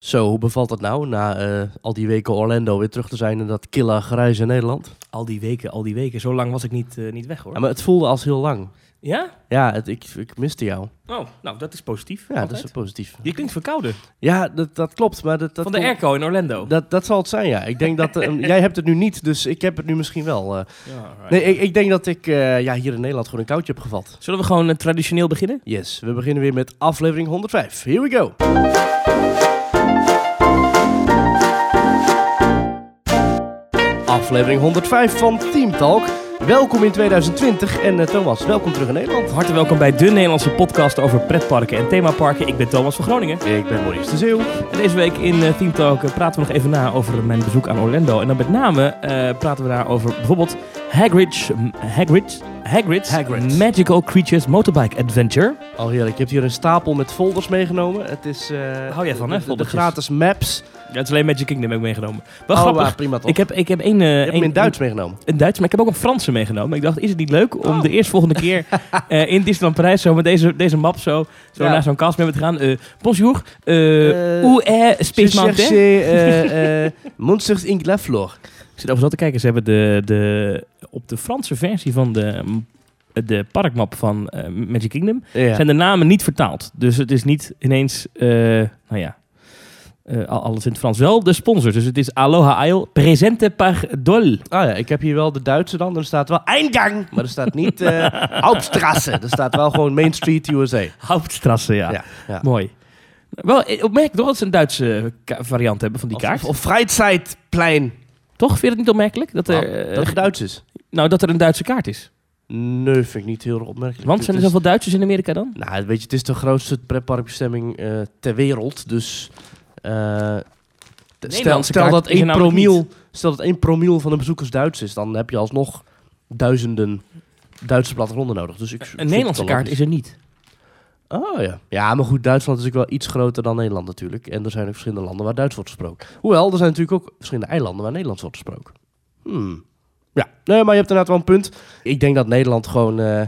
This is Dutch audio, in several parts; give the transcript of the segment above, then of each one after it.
Zo, hoe bevalt het nou na eh, al die weken Orlando weer terug te zijn in dat killa grijze Nederland? Al die weken, al die weken. Zo lang was ik niet, eh, niet weg hoor. Ja, maar het voelde als heel lang. Ja? Ja, het, ik, ik miste jou. Oh, nou dat is positief. Ja, dat is positief. Je klinkt verkouden. Ja, dat, dat klopt. Maar dat, dat Van de komt- airco in Orlando. Dat, dat zal het zijn, ja. Ik denk dat... eh, jij hebt het nu niet, dus ik heb het nu misschien wel. Ja, alright. nee, ik, ik denk dat ik ja, hier in Nederland gewoon een koudje heb gevat. Zullen we gewoon traditioneel beginnen? Yes, we beginnen weer met aflevering 105. Here we go. Aflevering 105 van Team Talk. Welkom in 2020 en eh, Thomas, welkom terug in Nederland. Hartelijk welkom bij de Nederlandse podcast over pretparken en themaparken. Ik ben Thomas van Groningen. Ik ben Maurice de Zeeuw. En deze week in eh, Team Talk eh, praten we nog even na over mijn bezoek aan Orlando. En dan met name praten we daar over bijvoorbeeld Hagrid's, Hagrid, Hagrid's, Hagrid. Magical Creatures Motorbike Adventure. Al heerlijk, je hebt hier een stapel met folders meegenomen. Het is... Hou jij van, de- hè, de- gratis maps. Ja, het is alleen Magic Kingdom heb ik meegenomen. Wel oh, grappig. prima toch. Ik heb, ik heb één... eh, je hebt hem één- in Duits meegenomen. Een Duits, maar ik heb ook een Franse meegenomen. Ik dacht, is het niet leuk om Oh. de eerstvolgende keer eh, in Disneyland Parijs zo met deze, deze map zo, zo Ja. naar zo'n kast mee te gaan. Eh, bonjour, uh, Eh, où est Space Mountain? eh, eh, Monsters Inc. La Flor. Ik zit over zo te kijken. Ze hebben de, de, op de Franse versie van de, de parkmap van eh, Magic Kingdom Ja. zijn de namen niet vertaald. Dus het is niet ineens, eh, nou ja, eh, al- alles in het Frans. Wel de sponsor. Dus het is Aloha Isle, presente par Dol. Ah ja, ik heb hier wel de Duitse dan. Er staat wel Eingang, maar er staat niet eh Hauptstrasse. Er staat wel gewoon Main Street USA. Hauptstrasse, ja. Ja, ja. Mooi. Wel, eh, opmerkelijk toch dat ze een Duitse variant hebben van die kaart. of, of Freizeitplein. toch? Vind je het niet opmerkelijk? Dat er, Nou, eh, dat het Duits is. nou, dat er een Duitse kaart is. Nee, vind ik niet heel opmerkelijk. Want zijn er zoveel Duitsers in Amerika dan? Nou, weet je, het is de grootste pretparkbestemming ter wereld. Dus stel, Nederlandse stel, kaart dat is 1 namelijk promiel, stel dat 1 promiel van de bezoekers Duits is, dan heb je alsnog duizenden Duitse plattegronden nodig. Dus ik Een Nederlandse kaart is er niet. Oh ja. Ja, maar goed, Duitsland is natuurlijk wel iets groter dan Nederland natuurlijk. En er zijn ook verschillende landen waar Duits wordt gesproken. Hoewel, er zijn natuurlijk ook verschillende eilanden waar Nederlands wordt gesproken. Hmm. Ja, nee, maar je hebt inderdaad wel een punt. Ik denk dat Nederland gewoon... eh,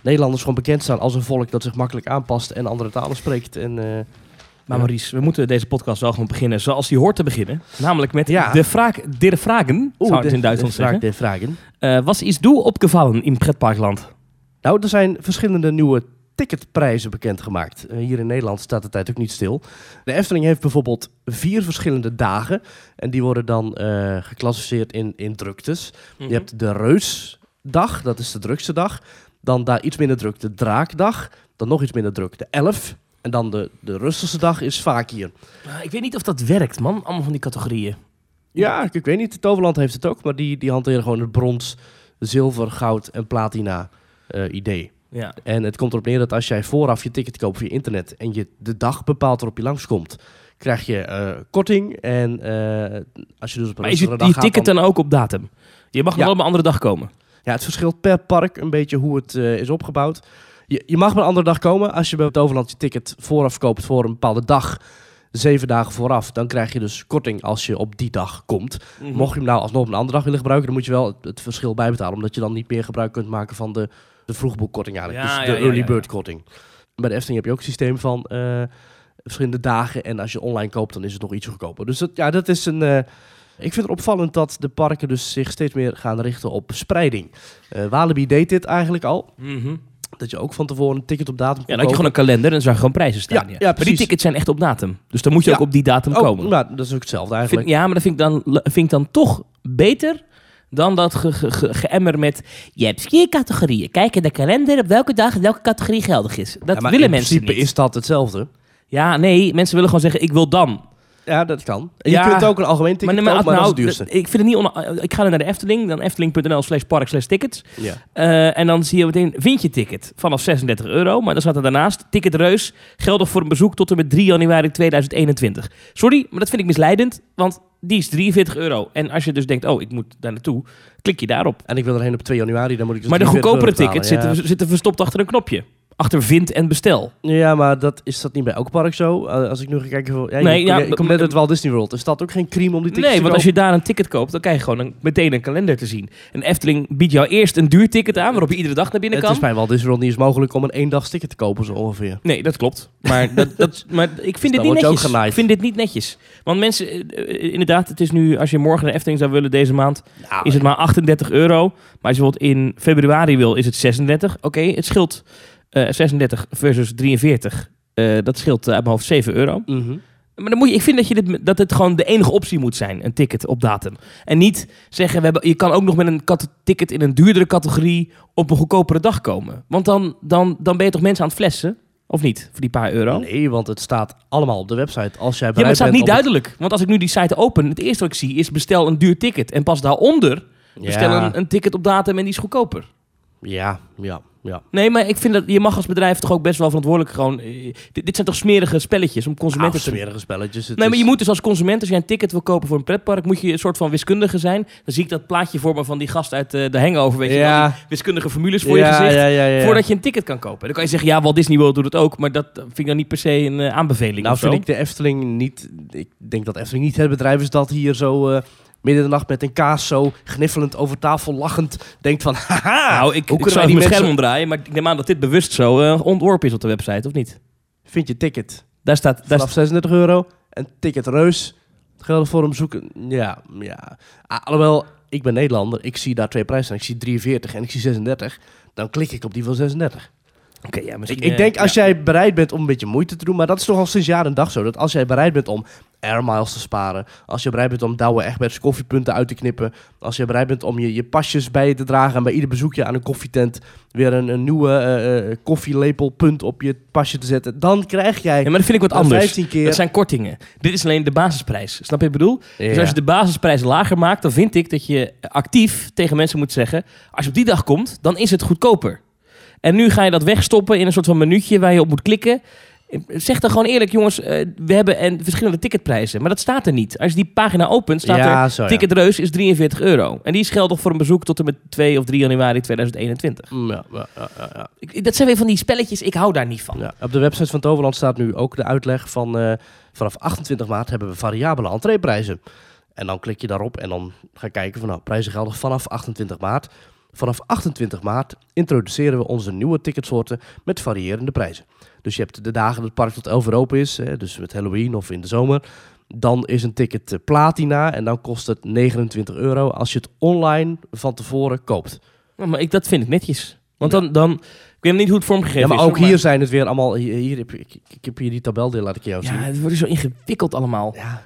Nederlanders gewoon bekend staan als een volk dat zich makkelijk aanpast en andere talen spreekt. En, eh, Maar. Maurice, we moeten deze podcast wel gewoon beginnen zoals die hoort te beginnen. Namelijk met Ja. de vraag, de vragen, oeh, zou het de- in Duitsland de vraag der vragen. Eh was is du opgevallen in pretparkland? Nou, er zijn verschillende nieuwe ticketprijzen bekendgemaakt. Eh, hier in Nederland staat de tijd ook niet stil. De Efteling heeft bijvoorbeeld vier verschillende dagen. En die worden dan eh, geclassificeerd in, in druktes. Mhm. Je hebt de Reusdag, dat is de drukste dag. Dan daar iets minder druk de Draakdag. Dan nog iets minder druk de Elf. En dan de, de rustigste dag is vaak hier. Ah, ik weet niet of dat werkt, man. Allemaal van die categorieën. Ja, ik, ik weet niet. Toverland heeft het ook. Maar die, die hanteren gewoon het brons, zilver, goud en platina eh, idee. Ja. En het komt erop neer dat als jij vooraf je ticket koopt via internet en je de dag bepaalt waarop je langskomt, krijg je eh, korting. En eh, als je dus op een Maar is je, dag je gaat, ticket dan- dan ook op datum? Je mag nog Ja. wel op een andere dag komen. Ja, het verschilt per park een beetje hoe het is opgebouwd. Je, je mag maar een andere dag komen. Als je bij het Overland je ticket vooraf koopt voor een bepaalde dag, zeven dagen vooraf, dan krijg je dus korting als je op die dag komt. Mhm. Mocht je hem nou alsnog op een andere dag willen gebruiken, dan moet je wel het, verschil bijbetalen. Omdat je dan niet meer gebruik kunt maken van de, de vroegboekkorting eigenlijk. Ja, dus ja, de ja, early bird korting. Bij de Efteling heb je ook een systeem van eh, verschillende dagen. En als je online koopt, dan is het nog iets goedkoper. Dus dat, ja, dat is een... eh, ik vind het opvallend dat de parken dus zich steeds meer gaan richten op spreiding. Eh Walibi deed dit eigenlijk al. Mhm. Dat je ook van tevoren een ticket op datum Ja, dan had je gewoon een kalender en dan zag gewoon prijzen staan. Ja, Ja, ja, maar die tickets zijn echt op datum. Dus dan moet je Ja. ook op die datum Oh, komen. nou, dat is ook hetzelfde Vind, eigenlijk. ja, maar dat vind ik dan, vind ik dan toch beter dan dat ge, ge, ge- geëmmer met... Je hebt vier categorieën. Kijk in de kalender op welke dag welke categorie geldig is. Dat Ja, maar willen in mensen principe niet. is dat hetzelfde. Ja, nee, mensen willen gewoon zeggen, ik wil dan. Ja, dat kan. En Ja, je kunt ook een algemeen ticket maar, kopen, maar nou, dat is het duurste. Ik vind het niet on- Ik ga dan naar de Efteling, dan efteling.nl slash park slash tickets. Ja. Eh, en dan zie je meteen, vind je ticket vanaf 36 euro. Maar dan staat er daarnaast, ticket reus, geldig voor een bezoek tot en met 3 januari 2021. Sorry, maar dat vind ik misleidend, want die is 43 euro. En als je dus denkt, oh, ik moet daar naartoe, klik je daarop. En ik wil erheen op 2 januari, dan moet ik dus maar de 43 goedkopere tickets Ja. zitten, zitten verstopt achter een knopje. Achter vind en bestel. Ja, maar dat, is dat niet bij elk park zo? Uh, als ik nu ga kijken... Voor, ja, Nee, je, ja, ik kom net uit Walt Disney World. Is dat ook geen crime om die tickets Nee, te want als je daar een ticket koopt, dan krijg je gewoon een, meteen een kalender te zien. En Efteling biedt jou eerst een duur ticket aan, waarop je iedere dag naar binnen Het kan. is bij Walt Disney World niet eens mogelijk om een eendags ticket te kopen, zo ongeveer. Nee, dat klopt. Maar, dat, dat, maar ik vind dit dan niet netjes. Ik vind dit niet netjes. Want mensen, eh, eh, inderdaad, het is nu, als je morgen naar Efteling zou willen deze maand, Nou, is het maar 38 euro. Maar als je bijvoorbeeld in februari wil, is het 36. Oké, het scheelt eh, 36 versus 43. Eh, dat scheelt eh, uit mijn hoofd 7 euro. mhm. Maar dan moet je, ik vind dat, je dit, dat het gewoon de enige optie moet zijn, een ticket op datum. En niet zeggen, we hebben, je kan ook nog met een ticket in een duurdere categorie op een goedkopere dag komen. Want dan, dan, dan ben je toch mensen aan het flessen? Of niet? Voor die paar euro? Nee, want het staat allemaal op de website. Als jij Ja, maar het staat niet duidelijk. Want als ik nu die site open, het eerste wat ik zie is bestel een duur ticket. En pas daaronder bestel een ticket op datum en die is goedkoper. ja, ja, ja. Nee, maar ik vind dat je mag als bedrijf toch ook best wel verantwoordelijk gewoon... eh, dit, dit zijn toch smerige spelletjes om consumenten Ah, te... smerige spelletjes. Het Nee, maar is- je moet dus als consument, als jij een ticket wil kopen voor een pretpark, moet je een soort van wiskundige zijn. Dan zie ik dat plaatje voor me van die gast uit eh, de Hangover, weet je wel, Ja. die wiskundige formules voor je gezicht. Ja, ja, ja. Voordat je een ticket kan kopen. Dan kan je zeggen, ja, Walt Disney World doet het ook, maar dat vind ik dan niet per se een eh, aanbeveling Nou of zo. vind ik de Efteling niet... Ik denk dat Efteling niet het bedrijf is dat hier zo... eh, midden in de nacht met een kaas zo gniffelend over tafel lachend denkt van... Haha, nou, ik, hoe ik kunnen zou wij die scherm omdraaien, maar ik neem aan dat dit bewust zo eh, ontworpen is op de website, of niet? Vind je ticket Daar staat... Daar vanaf 36 euro en ticket reus. Geldig voor hem zoeken. Ja, ja. Ah, alhoewel, ik ben Nederlander. Ik zie daar twee prijzen. Ik zie 43 en ik zie 36. Dan klik ik op die van 36. Oké, ja, Ik, misschien... ik eh, denk als ja. jij bereid bent om een beetje moeite te doen, maar dat is toch al sinds jaar en dag zo. Dat als jij bereid bent om air miles te sparen, als je bereid bent om Douwe Egberts koffiepunten uit te knippen, als je bereid bent om je, je pasjes bij je te dragen en bij ieder bezoekje aan een koffietent weer een, een nieuwe eh, koffielepelpunt op je pasje te zetten, dan krijg jij Ja, maar dat vind ik wat anders. 15 keer... Dat zijn kortingen. Dit is alleen de basisprijs. Snap je wat ik bedoel? Ja. Dus als je de basisprijs lager maakt, dan vind ik dat je actief tegen mensen moet zeggen: als je op die dag komt, dan is het goedkoper. En nu ga je dat wegstoppen in een soort van minuutje waar je op moet klikken. Zeg dan gewoon eerlijk, jongens, eh, we hebben en verschillende ticketprijzen. Maar dat staat er niet. Als je die pagina opent, staat ja, er zo, ja. ticketreus is 43 euro. En die is geldig voor een bezoek tot en met 2 of 3 januari 2021. Mm, Ja, ja. Ik- Dat zijn weer van die spelletjes, ik hou daar niet van. Ja, op de website van Toverland staat nu ook de uitleg van eh, vanaf 28 maart hebben we variabele entreeprijzen. En dan klik je daarop en dan ga je kijken van nou, prijzen geldig vanaf 28 maart. Vanaf 28 maart introduceren we onze nieuwe ticketsoorten met variërende prijzen. Dus je hebt de dagen dat het park tot 11 uur open is, hè, dus met Halloween of in de zomer. Dan is een ticket eh, platina en dan kost het 29 euro als je het online van tevoren koopt. Ja, maar ik, dat vind ik netjes. Want dan, dan, ik weet niet hoe het vormgegeven Ja, maar is. ook hoor, hier zijn het weer allemaal. Hier, hier heb ik, heb hier die tabeldeel, laat ik jou zien. Ja, het wordt zo ingewikkeld allemaal. Ja,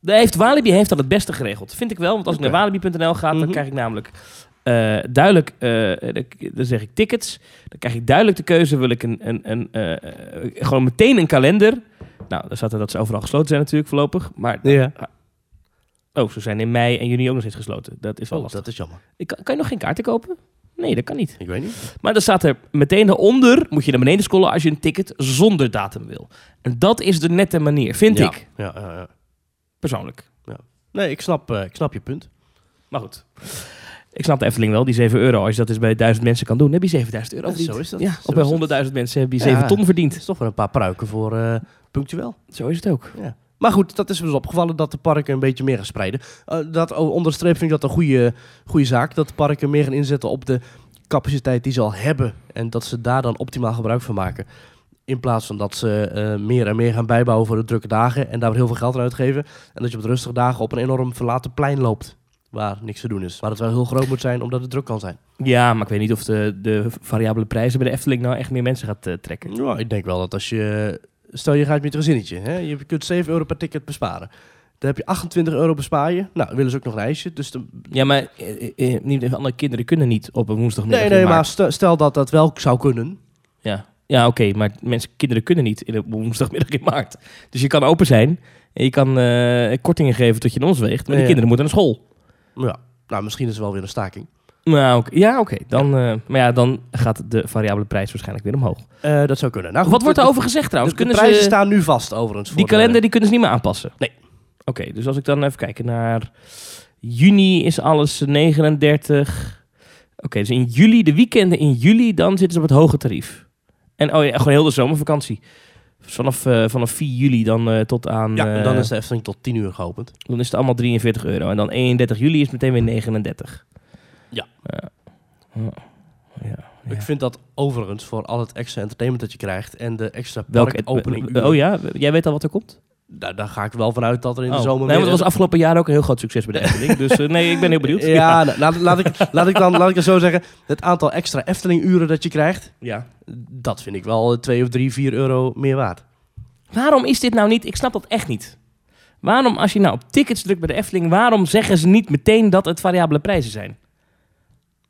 Daar heeft Walibi heeft dat het beste geregeld. Vind ik wel. Want als ik naar walibi.nl ga, dan Mhm. krijg ik namelijk eh, duidelijk... eh, dan, dan zeg ik tickets. Dan krijg ik duidelijk de keuze. Wil ik een, een, een, eh, gewoon meteen een kalender. Nou, daar staat er dat ze overal gesloten zijn natuurlijk voorlopig. Maar, ja. oh, ze zijn in mei en juni ook nog steeds gesloten. Dat is wel Oh, lastig. dat is jammer. Ik, kan, kan je nog geen kaarten kopen? Nee, dat kan niet. Ik weet niet. Maar dan staat er meteen daaronder, moet je naar beneden scrollen als je een ticket zonder datum wil. En dat is de nette manier, vind Ja. ik, Ja, ja, ja. persoonlijk. Nee, ik snap, ik snap je punt. Maar goed. Ik snap de Efteling wel, die 7 euro. Als je dat eens bij 1000 mensen kan doen, heb je 7000 euro verdiend. zo is dat. Ja, Zo of bij is 100.000 mensen heb je Ja. 7 ton verdiend. is toch wel een paar pruiken voor eh, punctueel. Zo is het ook. Ja. Maar goed, dat is dus opgevallen dat de parken een beetje meer gaan spreiden. Eh, dat onderstreep vind ik dat een goede, goede zaak. Dat de parken meer gaan inzetten op de capaciteit die ze al hebben. En dat ze daar dan optimaal gebruik van maken. In plaats van dat ze eh, meer en meer gaan bijbouwen voor de drukke dagen. En daar heel veel geld aan uitgeven. En dat je op de rustige dagen op een enorm verlaten plein loopt. Waar niks te doen is. Waar het wel heel groot moet zijn omdat het druk kan zijn. Ja, maar ik weet niet of de, de variabele prijzen bij de Efteling nou echt meer mensen gaat eh, trekken. Ja, ik denk wel dat als je... Stel je gaat met je gezinnetje. Hè? Je kunt 7 euro per ticket besparen. Dan heb je 28 euro bespaar je. Nou, willen ze ook nog een ijsje. Dus dan... Ja, maar eh, eh, niet, andere kinderen kunnen niet op een woensdagmiddag Nee, nee, maar stel, stel dat dat wel zou kunnen. Ja, ja oké, maar mensen, kinderen kunnen niet in een woensdagmiddag in maart. Dus je kan open zijn en je kan eh, kortingen geven tot je in ons weegt, maar die Ja. kinderen moeten naar school. Ja, nou, misschien is er wel weer een staking. Nou, ja, oké. Dan, eh, maar ja, dan gaat de variabele prijs waarschijnlijk weer omhoog. Eh, dat zou kunnen. Nou, goed, Wat wordt er de- over gezegd De, trouwens? de Kunnen prijzen ze, staan nu vast overigens. die de- kalender die kunnen ze niet meer aanpassen? Nee. Oké, dus als ik dan even kijken naar juni is alles 39. Oké, dus in juli, de weekenden in juli, dan zitten ze op het hoge tarief. En oh ja, gewoon heel de zomervakantie. Vanaf, eh, vanaf 4 juli dan eh, tot aan... Ja, en eh, dan is de Efteling tot 10 uur geopend. dan is het allemaal 43 euro. En dan 31 juli is meteen weer 39. Ja. Ja. Ja. Ja. Ik vind dat overigens voor al het extra entertainment dat je krijgt en de extra Welke parkopening. Oh ja, jij weet al wat er komt? Daar, daar ga ik wel vanuit dat er in de Oh. zomer nee, want het was afgelopen jaar ook een heel groot succes bij de Efteling. dus eh, nee, ik ben heel benieuwd. Ja, nou, laat, laat, ik, laat, ik dan, laat ik het zo zeggen. Het aantal extra Efteling-uren dat je krijgt, ja. dat vind ik wel 2 of 3, 4 euro meer waard. Waarom is dit nou niet? Ik snap dat echt niet. Waarom, als je nou op tickets drukt bij de Efteling, waarom zeggen ze niet meteen dat het variabele prijzen zijn?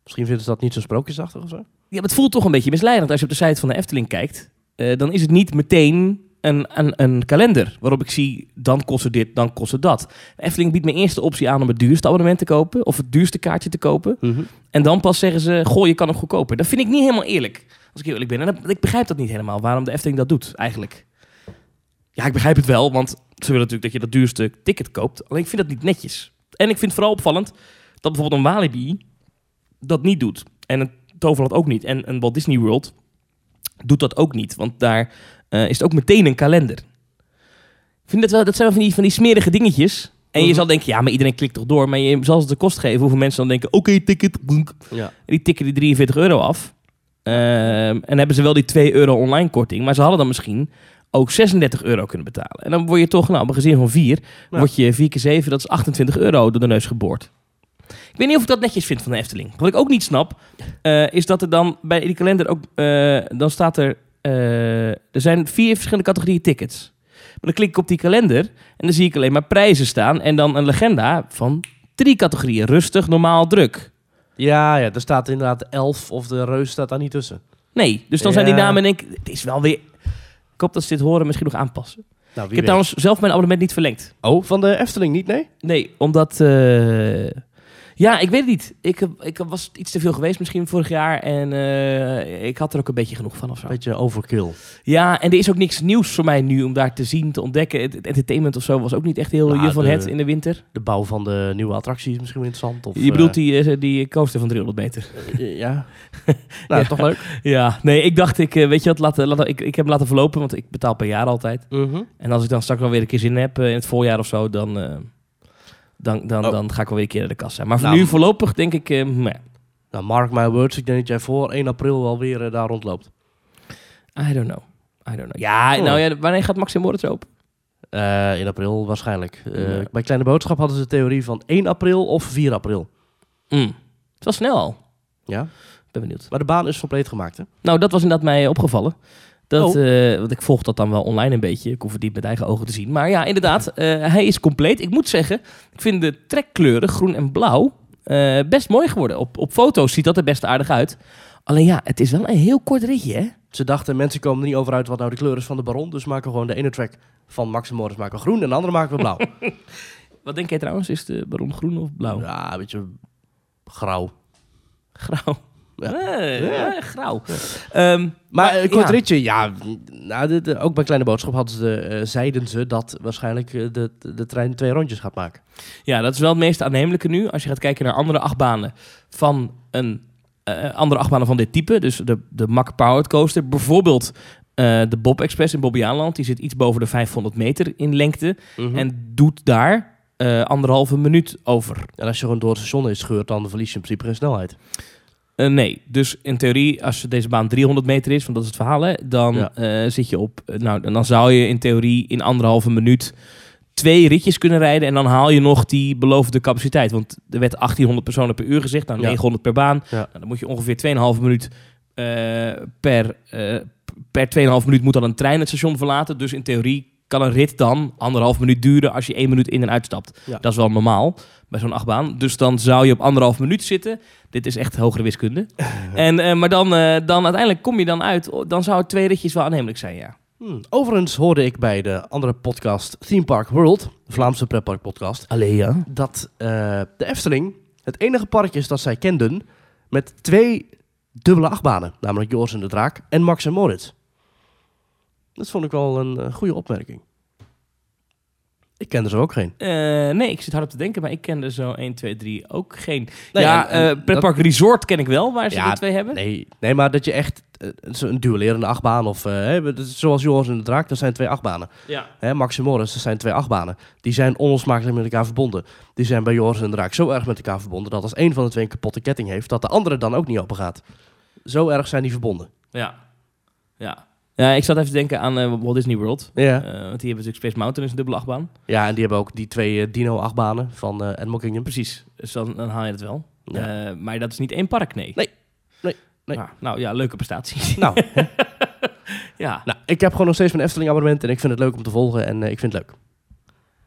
Misschien vinden ze dat niet zo sprookjesachtig of zo. Ja, maar het voelt toch een beetje misleidend als je op de site van de Efteling kijkt. Eh, dan is het niet meteen een, een, een kalender waarop ik zie, dan kost het dit, dan kost het dat. De Efteling biedt me eerst de optie aan om het duurste abonnement te kopen of het duurste kaartje te kopen. En dan pas zeggen ze, goh, je kan hem goedkoper. Dat vind ik niet helemaal eerlijk, als ik heel eerlijk ben. En dat- ik begrijp dat niet helemaal, waarom de Efteling dat doet eigenlijk. Ja, ik begrijp het wel, want ze willen natuurlijk dat je dat duurste ticket koopt. Alleen ik vind dat niet netjes. En ik vind het vooral opvallend dat bijvoorbeeld een Walibi dat niet doet. En een Toverland ook niet. En een Walt Disney World doet dat ook niet. Want daar eh, is het ook meteen een kalender. Ik vind dat wel, dat zijn wel van die, van die smerige dingetjes. En je Mhm. zal denken, ja, maar iedereen klikt toch door. Maar je zal ze de kost geven hoeveel mensen dan denken, oké, ticket. boenk. Ja. En die tikken die 43 euro af. Ehm, en hebben ze wel die 2 euro online korting. Maar ze hadden dan misschien ook 36 euro kunnen betalen. En dan word je toch, nou, op een gezin van 4, Ja. word je 4 keer 7, dat is 28 euro door de neus geboord. Ik weet niet of ik dat netjes vind van de Efteling. Wat ik ook niet snap, eh, is dat er dan bij die kalender ook, eh, dan staat er, eh, er zijn vier verschillende categorieën tickets. Maar dan klik ik op die kalender en dan zie ik alleen maar prijzen staan en dan een legenda van drie categorieën. Rustig, normaal, druk. Ja, ja, er staat inderdaad 11 of de reus staat daar niet tussen. Nee, dus dan zijn die namen en denk ik, het is wel weer... Ik hoop dat ze dit horen misschien nog aanpassen. Nou, Ik heb trouwens zelf mijn abonnement niet verlengd. Oh, van de Efteling niet, nee? Nee, omdat... eh, ja, ik weet het niet. Ik, ik was iets te veel geweest misschien vorig jaar. En eh, ik had er ook een beetje genoeg van of zo. Beetje overkill. Ja, en er is ook niks nieuws voor mij nu om daar te zien, te ontdekken. Het, het entertainment of zo was ook niet echt heel Nou, je van de- het in de winter. De bouw van de nieuwe attractie is misschien wel interessant. Of, Je bedoelt eh, die, eh, die coaster van 300 meter. ja. nou, Ja. toch leuk. Ja, nee, ik dacht, ik, weet je wat, laten, ik, ik heb hem laten verlopen, want ik betaal per jaar altijd. Mhm. En als ik dan straks wel weer een keer zin heb in het voorjaar of zo, dan, dan, dan, Oh. dan ga ik wel weer een keer naar de kassa. Maar voor Nou. nu voorlopig denk ik, eh, meh. Nou, mark my words. Ik denk dat jij voor 1 april wel weer eh, daar rondloopt. I don't know. I don't know. Ja, Oh. nou ja, wanneer gaat Maxim Moritz open? Eh, in april waarschijnlijk. Ja. Bij Kleine Boodschap hadden ze de theorie van 1 april of 4 april. Mm. Het was snel al. Ja? Ben benieuwd. Maar de baan is compleet gemaakt, hè? Nou, dat was inderdaad mij opgevallen. Dat, Oh. eh, want ik volg dat dan wel online een beetje. Ik hoef het niet met eigen ogen te zien. Maar ja, inderdaad, eh, hij is compleet. Ik moet zeggen, ik vind de trekkleuren groen en blauw eh, best mooi geworden. Op, op foto's ziet dat er best aardig uit. Alleen ja, het is wel een heel kort ritje, hè? Ze dachten, mensen komen er niet over uit wat nou de kleur is van de baron. Dus maken we gewoon de ene track van Max en Morris maken we groen en de andere maken we blauw. Wat denk jij trouwens? Is de baron groen of blauw? ja, een beetje grauw. Grauw. Ja. Eh, Ja. eh, grauw. Ehm, Maar kort ja. ritje, ja. Nou, de, de- ook bij Kleine Boodschap hadden ze, eh, zeiden ze dat waarschijnlijk eh, de, de trein twee rondjes gaat maken. Ja, dat is wel het meest aannemelijke nu. Als je gaat kijken naar andere achtbanen van een eh, andere achtbanen van dit type. Dus de, de Mack Powered Coaster. Bijvoorbeeld eh, de Bob Express in Bobbejaanland. Die zit iets boven de 500 meter in lengte. En, En doet daar eh, anderhalve minuut over. en als je gewoon door het station heen scheurt, dan verlies je in principe geen snelheid. Eh, nee, dus in theorie, als deze baan 300 meter is, want dat is het verhaal, hè, dan Ja. eh, zit je op. eh, nou, dan zou je in theorie in anderhalve minuut twee ritjes kunnen rijden. En dan haal je nog die beloofde capaciteit. Want er werd 1800 personen per uur gezegd, nou Ja. 900 per baan. Ja. Nou, dan moet je ongeveer 2,5 minuut eh, per, per 2,5 minuut moet dan een trein het station verlaten. Dus in theorie kan een rit dan anderhalf minuut duren als je één minuut in en uitstapt. Ja. Dat is wel normaal bij zo'n achtbaan. Dus dan zou je op anderhalf minuut zitten. Dit is echt hogere wiskunde. en, eh, maar dan, eh, dan uiteindelijk kom je dan uit. Dan zou het twee ritjes wel aannemelijk zijn, ja. Hmm. Overigens hoorde ik bij de andere podcast Theme Park World, de Vlaamse pretpark podcast, Allee, ja. dat eh, de Efteling het enige park is dat zij kenden met twee dubbele achtbanen. Namelijk Joris en de Draak en Max en Moritz. Dat vond ik wel een eh, goede opmerking. Ik kende ze ook geen. Eh, nee, ik zit hard op te denken, maar ik ken er zo 1, 2, 3 ook geen. Nee, ja, en eh, Resort ken ik wel, waar ze Ja, er twee hebben. Nee, nee, maar dat je echt een duellerende achtbaan. Of hè, zoals Joris en de Draak, dat zijn twee achtbanen. Ja. Hè, Max Morris, dat zijn twee achtbanen. Die zijn onlosmakelijk met elkaar verbonden. Die zijn bij Joris en de Draak zo erg met elkaar verbonden... dat als één van de twee een kapotte ketting heeft... dat de andere dan ook niet open gaat. Zo erg zijn die verbonden. Ja. Ja. Ja, ik zat even te denken aan eh, Walt Disney World. Ja, Eh, want die hebben natuurlijk Space Mountain, is een dubbele achtbaan. ja en die hebben ook die twee eh, dino-achtbanen van Animal Kingdom. Precies. Dus dan, dan haal je het wel. Ja. Maar dat is niet één park, nee. Nee. Nee. Nee. Nou, nou ja, leuke prestatie. Nou, ja. nou, ik heb gewoon nog steeds mijn Efteling abonnement... en ik vind het leuk om te volgen en ik vind het leuk.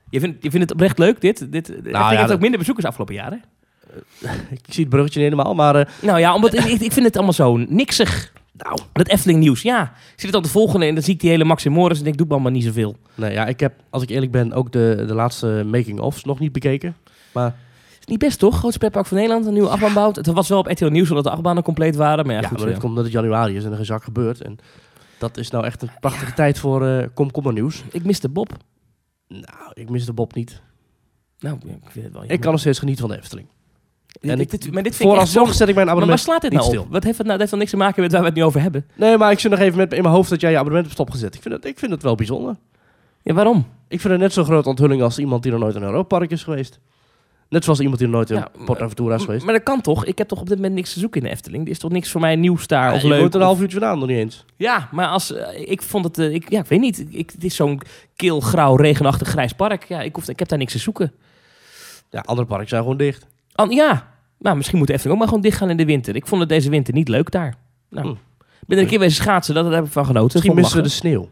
Je vindt, je vindt het oprecht leuk, dit? dit nou, ja, je hebt dat- ook minder bezoekers afgelopen jaren. Ik zie het bruggetje niet helemaal, maar... Nou ja, omdat ik, ik vind het allemaal zo niksig. Nou, Dat Efteling nieuws, ja. Ik zit het al te volgen en dan zie ik die hele Max en Morris en denk, doe me allemaal niet zoveel. nee, ja, ik heb, als ik eerlijk ben, ook de, de laatste making-ofs nog niet bekeken. Maar Is niet best toch? Grootste pretpark van Nederland, een nieuwe achtbaan bouwt. Het was wel op RTL Nieuws zodat de achtbanen compleet waren. Maar ja, ja, goed, maar dat ja. komt omdat het januari is en er geen zak gebeurt. En dat is nou echt een prachtige tijd voor eh komkommer nieuws. Ik miste Bob. Nou, ik mis de Bob niet. Nou, ja, ik vind het wel Ik kan nog steeds genieten van de Efteling. En ik- dit- maar dit Vooralsnog zet ik mijn Maar waar abonnement slaat dit niet nou stil. op? Wat heeft het nou? Dat heeft dan niks te maken met waar we het nu over hebben. Nee, maar ik zit nog even met in mijn hoofd dat jij je abonnement hebt stopgezet. Ik vind het, ik vind het wel bijzonder. Ja, waarom? Ik vind het net zo'n grote onthulling als iemand die nog nooit in een Europark is geweest. Net zoals iemand die nog nooit in Ja, Port Aventura is geweest. Maar dat kan toch? Ik heb toch op dit moment niks te zoeken in de Efteling. Er is toch niks voor mij nieuws daar Ja, of je leuk? er een half uurtje vandaan, nog niet eens. Ja, maar als, eh, ik vond het... eh, ik, ja, ik weet niet. Ik, het is zo'n kil, grauw, regenachtig grijs park. Ja, ik, hoef, ik heb daar niks te zoeken. Ja, andere parken zijn gewoon dicht. An, ja, nou, misschien moet de Efteling ook maar gewoon dichtgaan in de winter. Ik vond het deze winter niet leuk daar. Nou, Hm. ik ben er een keer wezen schaatsen, dat, daar heb ik van genoten. Misschien missen we de sneeuw.